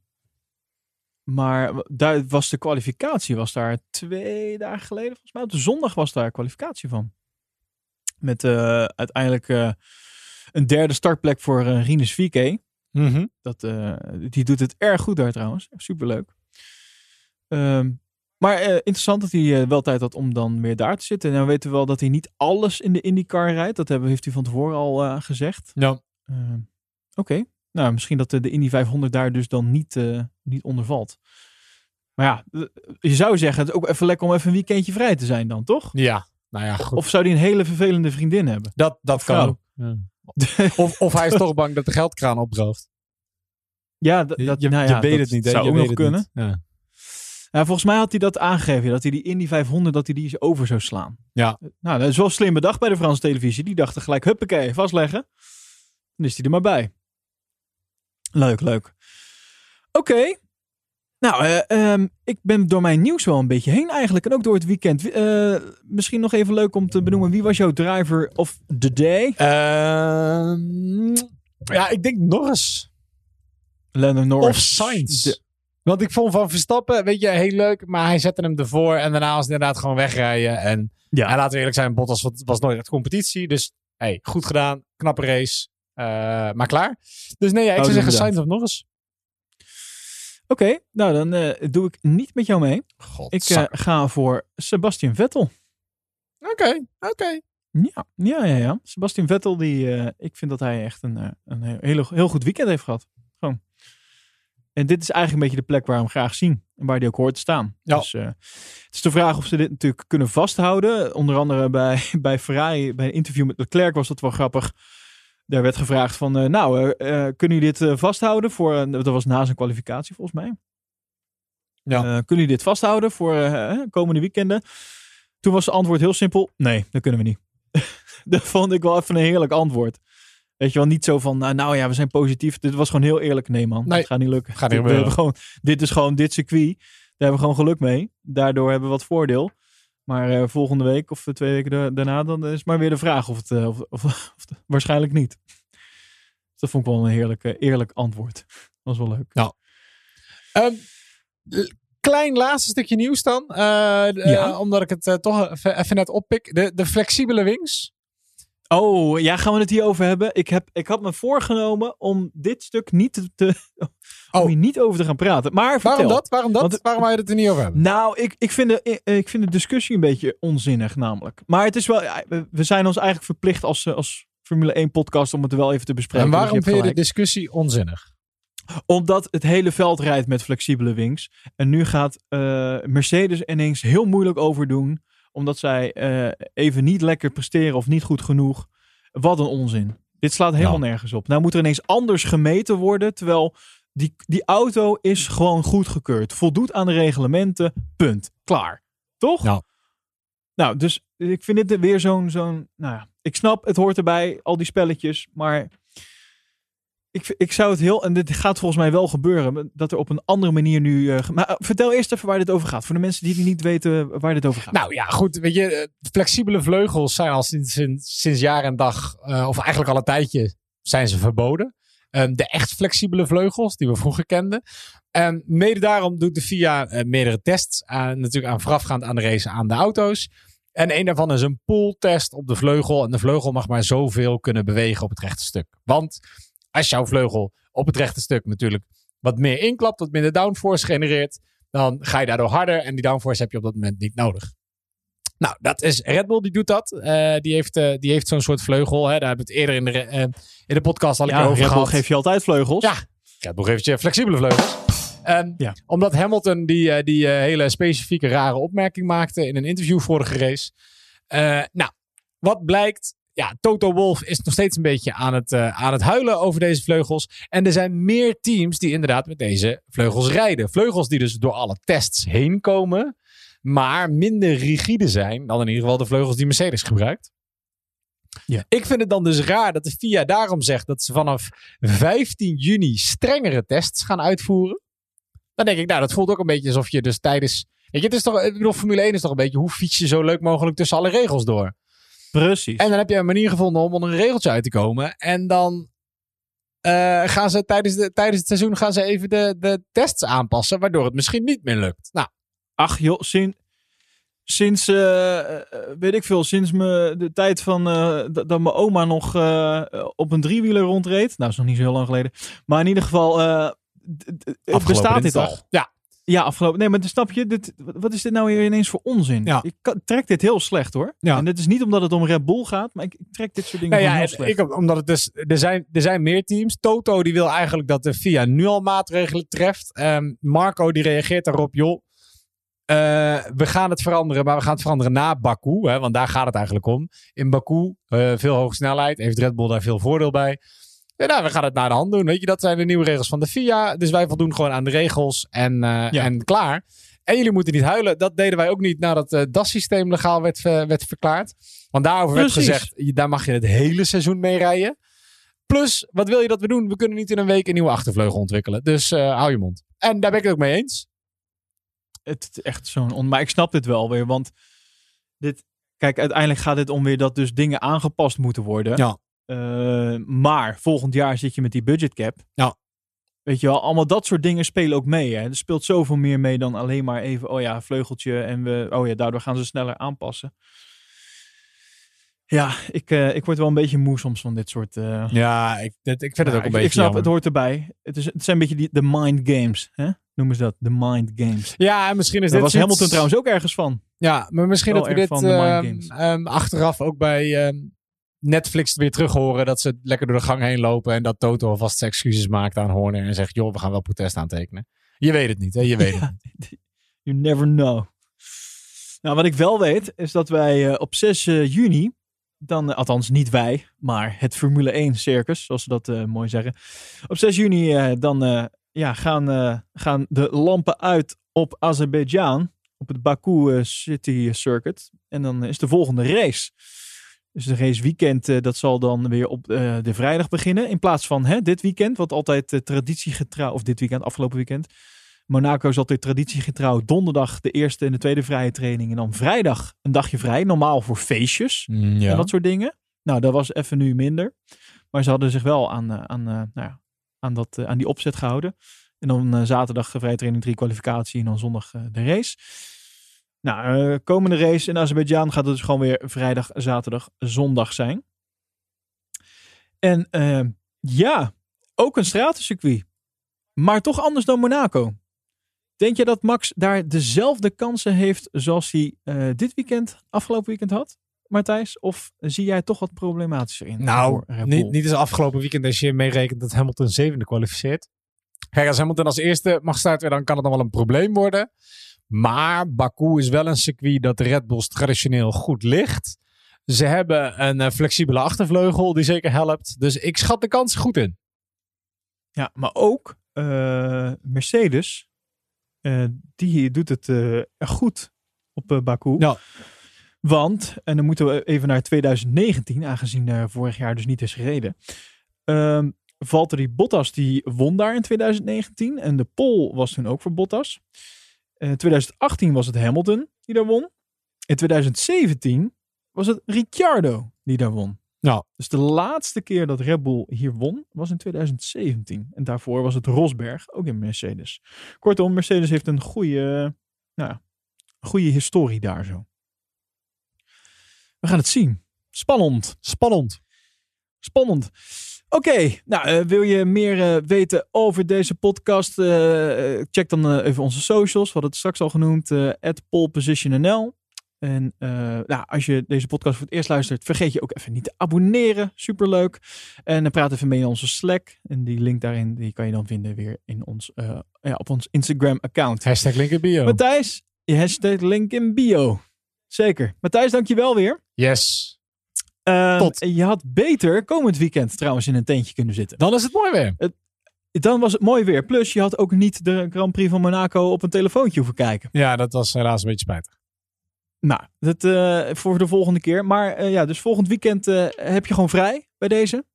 Speaker 1: maar daar was de kwalificatie, was daar twee dagen geleden volgens mij. Op de zondag was daar kwalificatie van. Met eh, uiteindelijk eh, een derde startplek voor eh Rinus VK. Dat, eh, die doet het erg goed daar trouwens. Superleuk. Ehm, maar interessant dat hij wel tijd had om dan weer daar te zitten. En dan weten we wel dat hij niet alles in de IndyCar rijdt. Dat hebben, heeft hij van tevoren al gezegd.
Speaker 2: Ja.
Speaker 1: Ehm, Oké. Nou, misschien dat de, de Indy 500 daar dus dan niet, eh, niet onder valt. Maar ja, eh, je zou zeggen, het is ook even lekker om even een weekendje vrij te zijn dan, toch?
Speaker 2: Ja, nou ja, goed.
Speaker 1: Of zou hij een hele vervelende vriendin hebben?
Speaker 2: dat, dat kan ook. Ja. Of, of hij is toch bang dat de geldkraan opdroogt.
Speaker 1: Ja,
Speaker 2: Je,
Speaker 1: dat,
Speaker 2: je,
Speaker 1: nou
Speaker 2: je
Speaker 1: ja,
Speaker 2: weet
Speaker 1: dat
Speaker 2: het niet. hè?
Speaker 1: zou
Speaker 2: Je
Speaker 1: ook
Speaker 2: weet
Speaker 1: nog kunnen.
Speaker 2: Ja.
Speaker 1: Ja, volgens mij had hij dat aangegeven, dat hij die Indy 500 dat hij die eens over zou slaan.
Speaker 2: Ja.
Speaker 1: Nou, dat is wel slim bedacht bij de Franse televisie. Die dachten gelijk, huppakee, vastleggen. Dan is hij er maar bij. Leuk, leuk. Oké. Nou, eh, ehm, ik ben door mijn nieuws wel een beetje heen eigenlijk. En ook door het weekend. Eh, misschien nog even leuk om te benoemen. Wie was jouw driver of the day?
Speaker 2: Ehm, ja, ik denk Norris.
Speaker 1: Lennon Norris.
Speaker 2: Of Sainz.
Speaker 1: De-
Speaker 2: Want ik vond van Verstappen, weet je, heel leuk. Maar hij zette hem ervoor. En daarna was het inderdaad gewoon wegrijden. En,
Speaker 1: Ja.
Speaker 2: en laten we eerlijk zijn, Bottas was, was nooit echt competitie. Dus hey, goed gedaan. Knappe race. Eh, maar klaar. Dus nee, ja, ik
Speaker 1: Oh,
Speaker 2: zou zeggen
Speaker 1: inderdaad.
Speaker 2: Sainz of Norris.
Speaker 1: Oké, nou dan eh, doe ik niet met jou mee.
Speaker 2: God,
Speaker 1: Ik eh, ga voor Sebastian Vettel.
Speaker 2: Oké, oké.
Speaker 1: Ja, ja, ja, ja. Sebastian Vettel, die, eh, ik vind dat hij echt een, een heel, heel, goed weekend heeft gehad. Gewoon. En dit is eigenlijk een beetje de plek waar we hem graag zien. En waar hij ook hoort te staan.
Speaker 2: Ja.
Speaker 1: Dus eh, het is de vraag of ze dit natuurlijk kunnen vasthouden. Onder andere bij, bij Ferrari, bij een interview met Leclerc was dat wel grappig. Daar werd gevraagd van, eh, nou, eh, eh, kunnen jullie dit vasthouden voor, dat was na zijn kwalificatie volgens mij.
Speaker 2: Ja.
Speaker 1: Kunnen jullie dit vasthouden voor komende weekenden? Toen was het antwoord heel simpel, nee, dat kunnen we niet. dat vond ik wel even een heerlijk antwoord. Weet je wel, niet zo van, nou, nou ja, we zijn positief. Dit was gewoon heel eerlijk. Nee man,
Speaker 2: Nee,
Speaker 1: dat gaat niet lukken.
Speaker 2: gaat niet
Speaker 1: we gewoon, dit is gewoon dit circuit. Daar hebben we gewoon geluk mee. Daardoor hebben we wat voordeel. Maar eh, volgende week of twee weken da- daarna, dan is maar weer de vraag of het, eh, of, of, waarschijnlijk niet. Dus dat vond ik wel een heerlijk, eerlijk antwoord. Dat was wel leuk.
Speaker 2: L- klein laatste stukje nieuws dan. Eh,
Speaker 1: Ja.
Speaker 2: omdat ik het toch even, even net oppik. De, de flexibele wings.
Speaker 1: Oh, ja, gaan we het hier over hebben? Ik, heb, ik had me voorgenomen om dit stuk niet te, te- om
Speaker 2: Oh.
Speaker 1: hier niet over te gaan praten. Maar vertel.
Speaker 2: Waarom dat? Waarom dat?
Speaker 1: Want-
Speaker 2: Waarom wou je het er niet over hebben?
Speaker 1: Nou, ik, ik, vind de, ik, vind de discussie een beetje onzinnig namelijk. Maar het is wel, we- zijn ons eigenlijk verplicht als, eh, als Formule 1 podcast om het er wel even te bespreken.
Speaker 2: En
Speaker 1: Dus
Speaker 2: waarom vind je de discussie onzinnig?
Speaker 1: Omdat het hele veld rijdt met flexibele wings. En nu gaat eh, Mercedes ineens heel moeilijk over doen. Omdat zij eh, even niet lekker presteren of niet goed genoeg. Wat een onzin. Dit slaat helemaal
Speaker 2: Nou.
Speaker 1: nergens op. Nou moet er ineens anders gemeten worden. Terwijl die, die auto is gewoon goedgekeurd. Voldoet aan de reglementen. Punt. Klaar. Toch?
Speaker 2: Ja.
Speaker 1: Nou, dus ik vind dit weer zo'n... zo'n nou ja, ik snap, het hoort erbij. Al die spelletjes. Maar ik, ik zou het heel, en dit gaat volgens mij wel gebeuren, dat er op een andere manier nu. eh, maar eh, vertel eerst even waar dit over gaat. Voor de mensen die niet weten waar dit over gaat.
Speaker 2: Nou ja, goed. Weet je, eh, flexibele vleugels zijn al sinds, sinds, sinds jaar en dag, of eigenlijk al een tijdje, zijn ze verboden. Ehm, de echt flexibele vleugels, die we vroeger kenden. En mede daarom doet de FIA meerdere tests, natuurlijk aan voorafgaand aan de race aan de auto's. En een daarvan is een pooltest op de vleugel. En de vleugel mag maar zoveel kunnen bewegen op het rechte stuk. Want als jouw vleugel op het rechte stuk natuurlijk wat meer inklapt, wat minder downforce genereert, dan ga je daardoor harder. En die downforce heb je op dat moment niet nodig. Nou, dat is Red Bull, die doet dat. Eh, die heeft, eh, die heeft zo'n soort vleugel. Hè. Daar hebben we het eerder in de, eh, in de podcast al
Speaker 1: ja,
Speaker 2: over
Speaker 1: Red Bull
Speaker 2: gehad.
Speaker 1: geeft je altijd vleugels.
Speaker 2: Ja, Red Bull geeft je flexibele vleugels. Ehm,
Speaker 1: Ja.
Speaker 2: Omdat Hamilton die, die hele specifieke rare opmerking maakte in een interview vorige race. Nou, wat blijkt? Ja, Toto Wolff is nog steeds een beetje aan het, eh, aan het huilen over deze vleugels. En er zijn meer teams die inderdaad met deze vleugels rijden. Vleugels die dus door alle tests heen komen, maar minder rigide zijn dan in ieder geval de vleugels die Mercedes gebruikt.
Speaker 1: Ja.
Speaker 2: Ik vind het dan dus raar dat de FIA daarom zegt dat ze vanaf 15 juni strengere tests gaan uitvoeren. Dan denk ik, nou, dat voelt ook een beetje alsof je dus tijdens. Weet je, het is toch, ik bedoel, Formule 1 is toch een beetje hoe fiets je zo leuk mogelijk tussen alle regels door.
Speaker 1: Precies.
Speaker 2: En dan heb je een manier gevonden om onder een regeltje uit te komen. En dan eh, gaan ze tijdens, de, tijdens het seizoen gaan ze even de, de tests aanpassen, waardoor het misschien niet meer lukt. Nou,
Speaker 1: Ach joh, sinds, sinds eh, eh, weet ik veel, sinds me, de tijd van dat, dat mijn oma nog op een driewieler rondreed. Nou, is nog niet zo heel lang geleden. Maar in ieder geval, bestaat dit al.
Speaker 2: Ja,
Speaker 1: Ja, afgelopen. Nee, maar snap je, dit, wat is dit nou weer ineens voor onzin?
Speaker 2: Ja.
Speaker 1: Ik kan- trek dit heel slecht hoor.
Speaker 2: Ja.
Speaker 1: En dit is niet omdat het om Red Bull gaat, maar ik, ik trek dit soort dingen
Speaker 2: Nou ja,
Speaker 1: heel slecht.
Speaker 2: ik, omdat het dus, er, zijn, er zijn meer teams. Toto die wil eigenlijk dat de FIA nu al maatregelen treft. Ehm, Marco die reageert daarop, joh. eh, we gaan het veranderen, maar we gaan het veranderen na Baku. Hè, want daar gaat het eigenlijk om. In Baku, eh, veel hoge snelheid. Heeft Red Bull daar veel voordeel bij. Ja, nou, we gaan het naar de hand doen. Weet je, dat zijn de nieuwe regels van de FIA. Dus wij voldoen gewoon aan de regels en, eh,
Speaker 1: Ja.
Speaker 2: en klaar. En jullie moeten niet huilen. Dat deden wij ook niet nadat het DAS-systeem legaal werd, eh, werd verklaard. Want daarover werd gezegd, daar mag je het hele seizoen mee rijden. Plus, wat wil je dat we doen? We kunnen niet in een week een nieuwe achtervleugel ontwikkelen. Dus eh, hou je mond. En daar ben ik het ook mee eens.
Speaker 1: het is echt zo'n... On... Maar ik snap dit wel weer, want dit... Kijk, uiteindelijk gaat het om weer dat dus dingen aangepast moeten worden.
Speaker 2: Ja.
Speaker 1: Eh, maar volgend jaar zit je met die budget cap.
Speaker 2: Ja.
Speaker 1: Weet je wel, allemaal dat soort dingen spelen ook mee. Hè? Er speelt zoveel meer mee dan alleen maar even, oh ja, vleugeltje. En we, oh ja, daardoor gaan ze sneller aanpassen. Ja, ik, eh, ik word wel een beetje moe soms van dit soort... eh,
Speaker 2: Ja, ik, dit- ik vind het
Speaker 1: ja,
Speaker 2: ook een
Speaker 1: ik,
Speaker 2: beetje
Speaker 1: ik snap,
Speaker 2: jammer.
Speaker 1: het hoort erbij. Het, is, het zijn een beetje die, de mind games. Hè? Noemen ze dat, de mind games.
Speaker 2: Ja, en misschien is
Speaker 1: Daar
Speaker 2: dit
Speaker 1: was
Speaker 2: iets-
Speaker 1: Hamilton trouwens ook ergens van.
Speaker 2: Ja, maar misschien
Speaker 1: Wel
Speaker 2: dat we dit
Speaker 1: van de mind games.
Speaker 2: ehm, achteraf ook bij ehm, Netflix weer terug horen. Dat ze lekker door de gang heen lopen. En dat Toto alvast zijn excuses maakt aan Horner. En zegt, joh, we gaan wel protest aantekenen. Je weet het niet, hè? Je weet het niet.
Speaker 1: You never know. Nou, wat ik wel weet, is dat wij eh, op 6 eh, juni, dan, eh, althans niet wij, maar het Formule 1 circus, zoals ze dat mooi zeggen. Op 6 juni dan ja, gaan, gaan de lampen uit op Azerbeidzjan, op het Baku City Circuit. En dan is de volgende race. Dus de race weekend, eh, dat zal dan weer op eh, de vrijdag beginnen. In plaats van hè, dit weekend, wat altijd uh, traditiegetrouw, of dit weekend, afgelopen weekend. Monaco is altijd traditiegetrouw donderdag de eerste en de tweede vrije training. En dan vrijdag een dagje vrij. Normaal voor feestjes
Speaker 2: Mm,
Speaker 1: en dat soort dingen. Nou, dat was even nu minder. Maar ze hadden zich wel aan, eh, aan, eh, nou ja, aan, dat, eh, aan die opzet gehouden. En dan eh, zaterdag vrije training, drie kwalificatie en dan zondag eh, de race. Nou, eh, komende race in Azerbeidzjan gaat het dus gewoon weer vrijdag, zaterdag, zondag zijn. En eh, ja, ook een stratencircuit. Maar toch anders dan Monaco. Denk je dat Max daar dezelfde kansen heeft zoals hij eh, dit weekend, afgelopen weekend had, Matthijs? Of zie jij toch wat problematischer in?
Speaker 2: Nou, niet, niet als afgelopen weekend als je meerekent dat Hamilton zevende kwalificeert. Kijk, als Hamilton als eerste mag starten, dan kan het nog wel een probleem worden. Maar Baku is wel een circuit dat de Red Bulls traditioneel goed ligt. Ze hebben een eh, flexibele achtervleugel die zeker helpt. Dus ik schat de kans goed in.
Speaker 1: Ja, maar ook eh, Mercedes, eh, die doet het goed op Baku.
Speaker 2: Ja.
Speaker 1: Want, en dan moeten we even naar 2019, aangezien vorig jaar dus niet is gereden. Ehm Valtteri Bottas die won daar in 2019 en de pole was toen ook voor Bottas. In 2018 was het Hamilton die daar won. In 2017 was het Ricciardo die daar won.
Speaker 2: Nou,
Speaker 1: Dus de laatste keer dat Red Bull hier won was in 2017. En daarvoor was het Rosberg, ook in Mercedes. Kortom, Mercedes heeft een goede, nou ja, goede historie daar zo. We gaan het zien. Spannend.
Speaker 2: spannend.
Speaker 1: Spannend. Oké, nou eh, wil je meer eh, weten over deze podcast? eh, check dan even onze socials. We hadden het straks al genoemd. @polepositionnl. En nou, als je deze podcast voor het eerst luistert, vergeet je ook even niet te abonneren. Superleuk. En dan praat even mee in onze Slack. En die link daarin die kan je dan vinden weer in ons, ja, op ons Instagram account.
Speaker 2: Hashtag link in bio.
Speaker 1: Matthijs, je hashtag link in bio. Zeker. Matthijs, dankjewel weer.
Speaker 2: Yes.
Speaker 1: Ehm,
Speaker 2: Tot.
Speaker 1: Je had beter komend weekend trouwens in een tentje kunnen zitten.
Speaker 2: Dan is het mooi weer.
Speaker 1: Dan was het mooi weer. Plus, je had ook niet de Grand Prix van Monaco op een telefoontje hoeven kijken.
Speaker 2: Ja, dat was helaas een beetje spijtig.
Speaker 1: Nou, dat eh, voor de volgende keer. Maar eh, ja, dus volgend weekend eh, heb je gewoon vrij bij deze.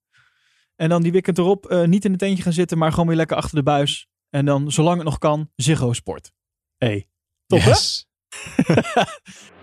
Speaker 1: En dan die weekend erop niet in een tentje gaan zitten, maar gewoon weer lekker achter de buis. En dan, zolang het nog kan, Ziggo Sport. Hey, top
Speaker 2: yes.
Speaker 1: hè?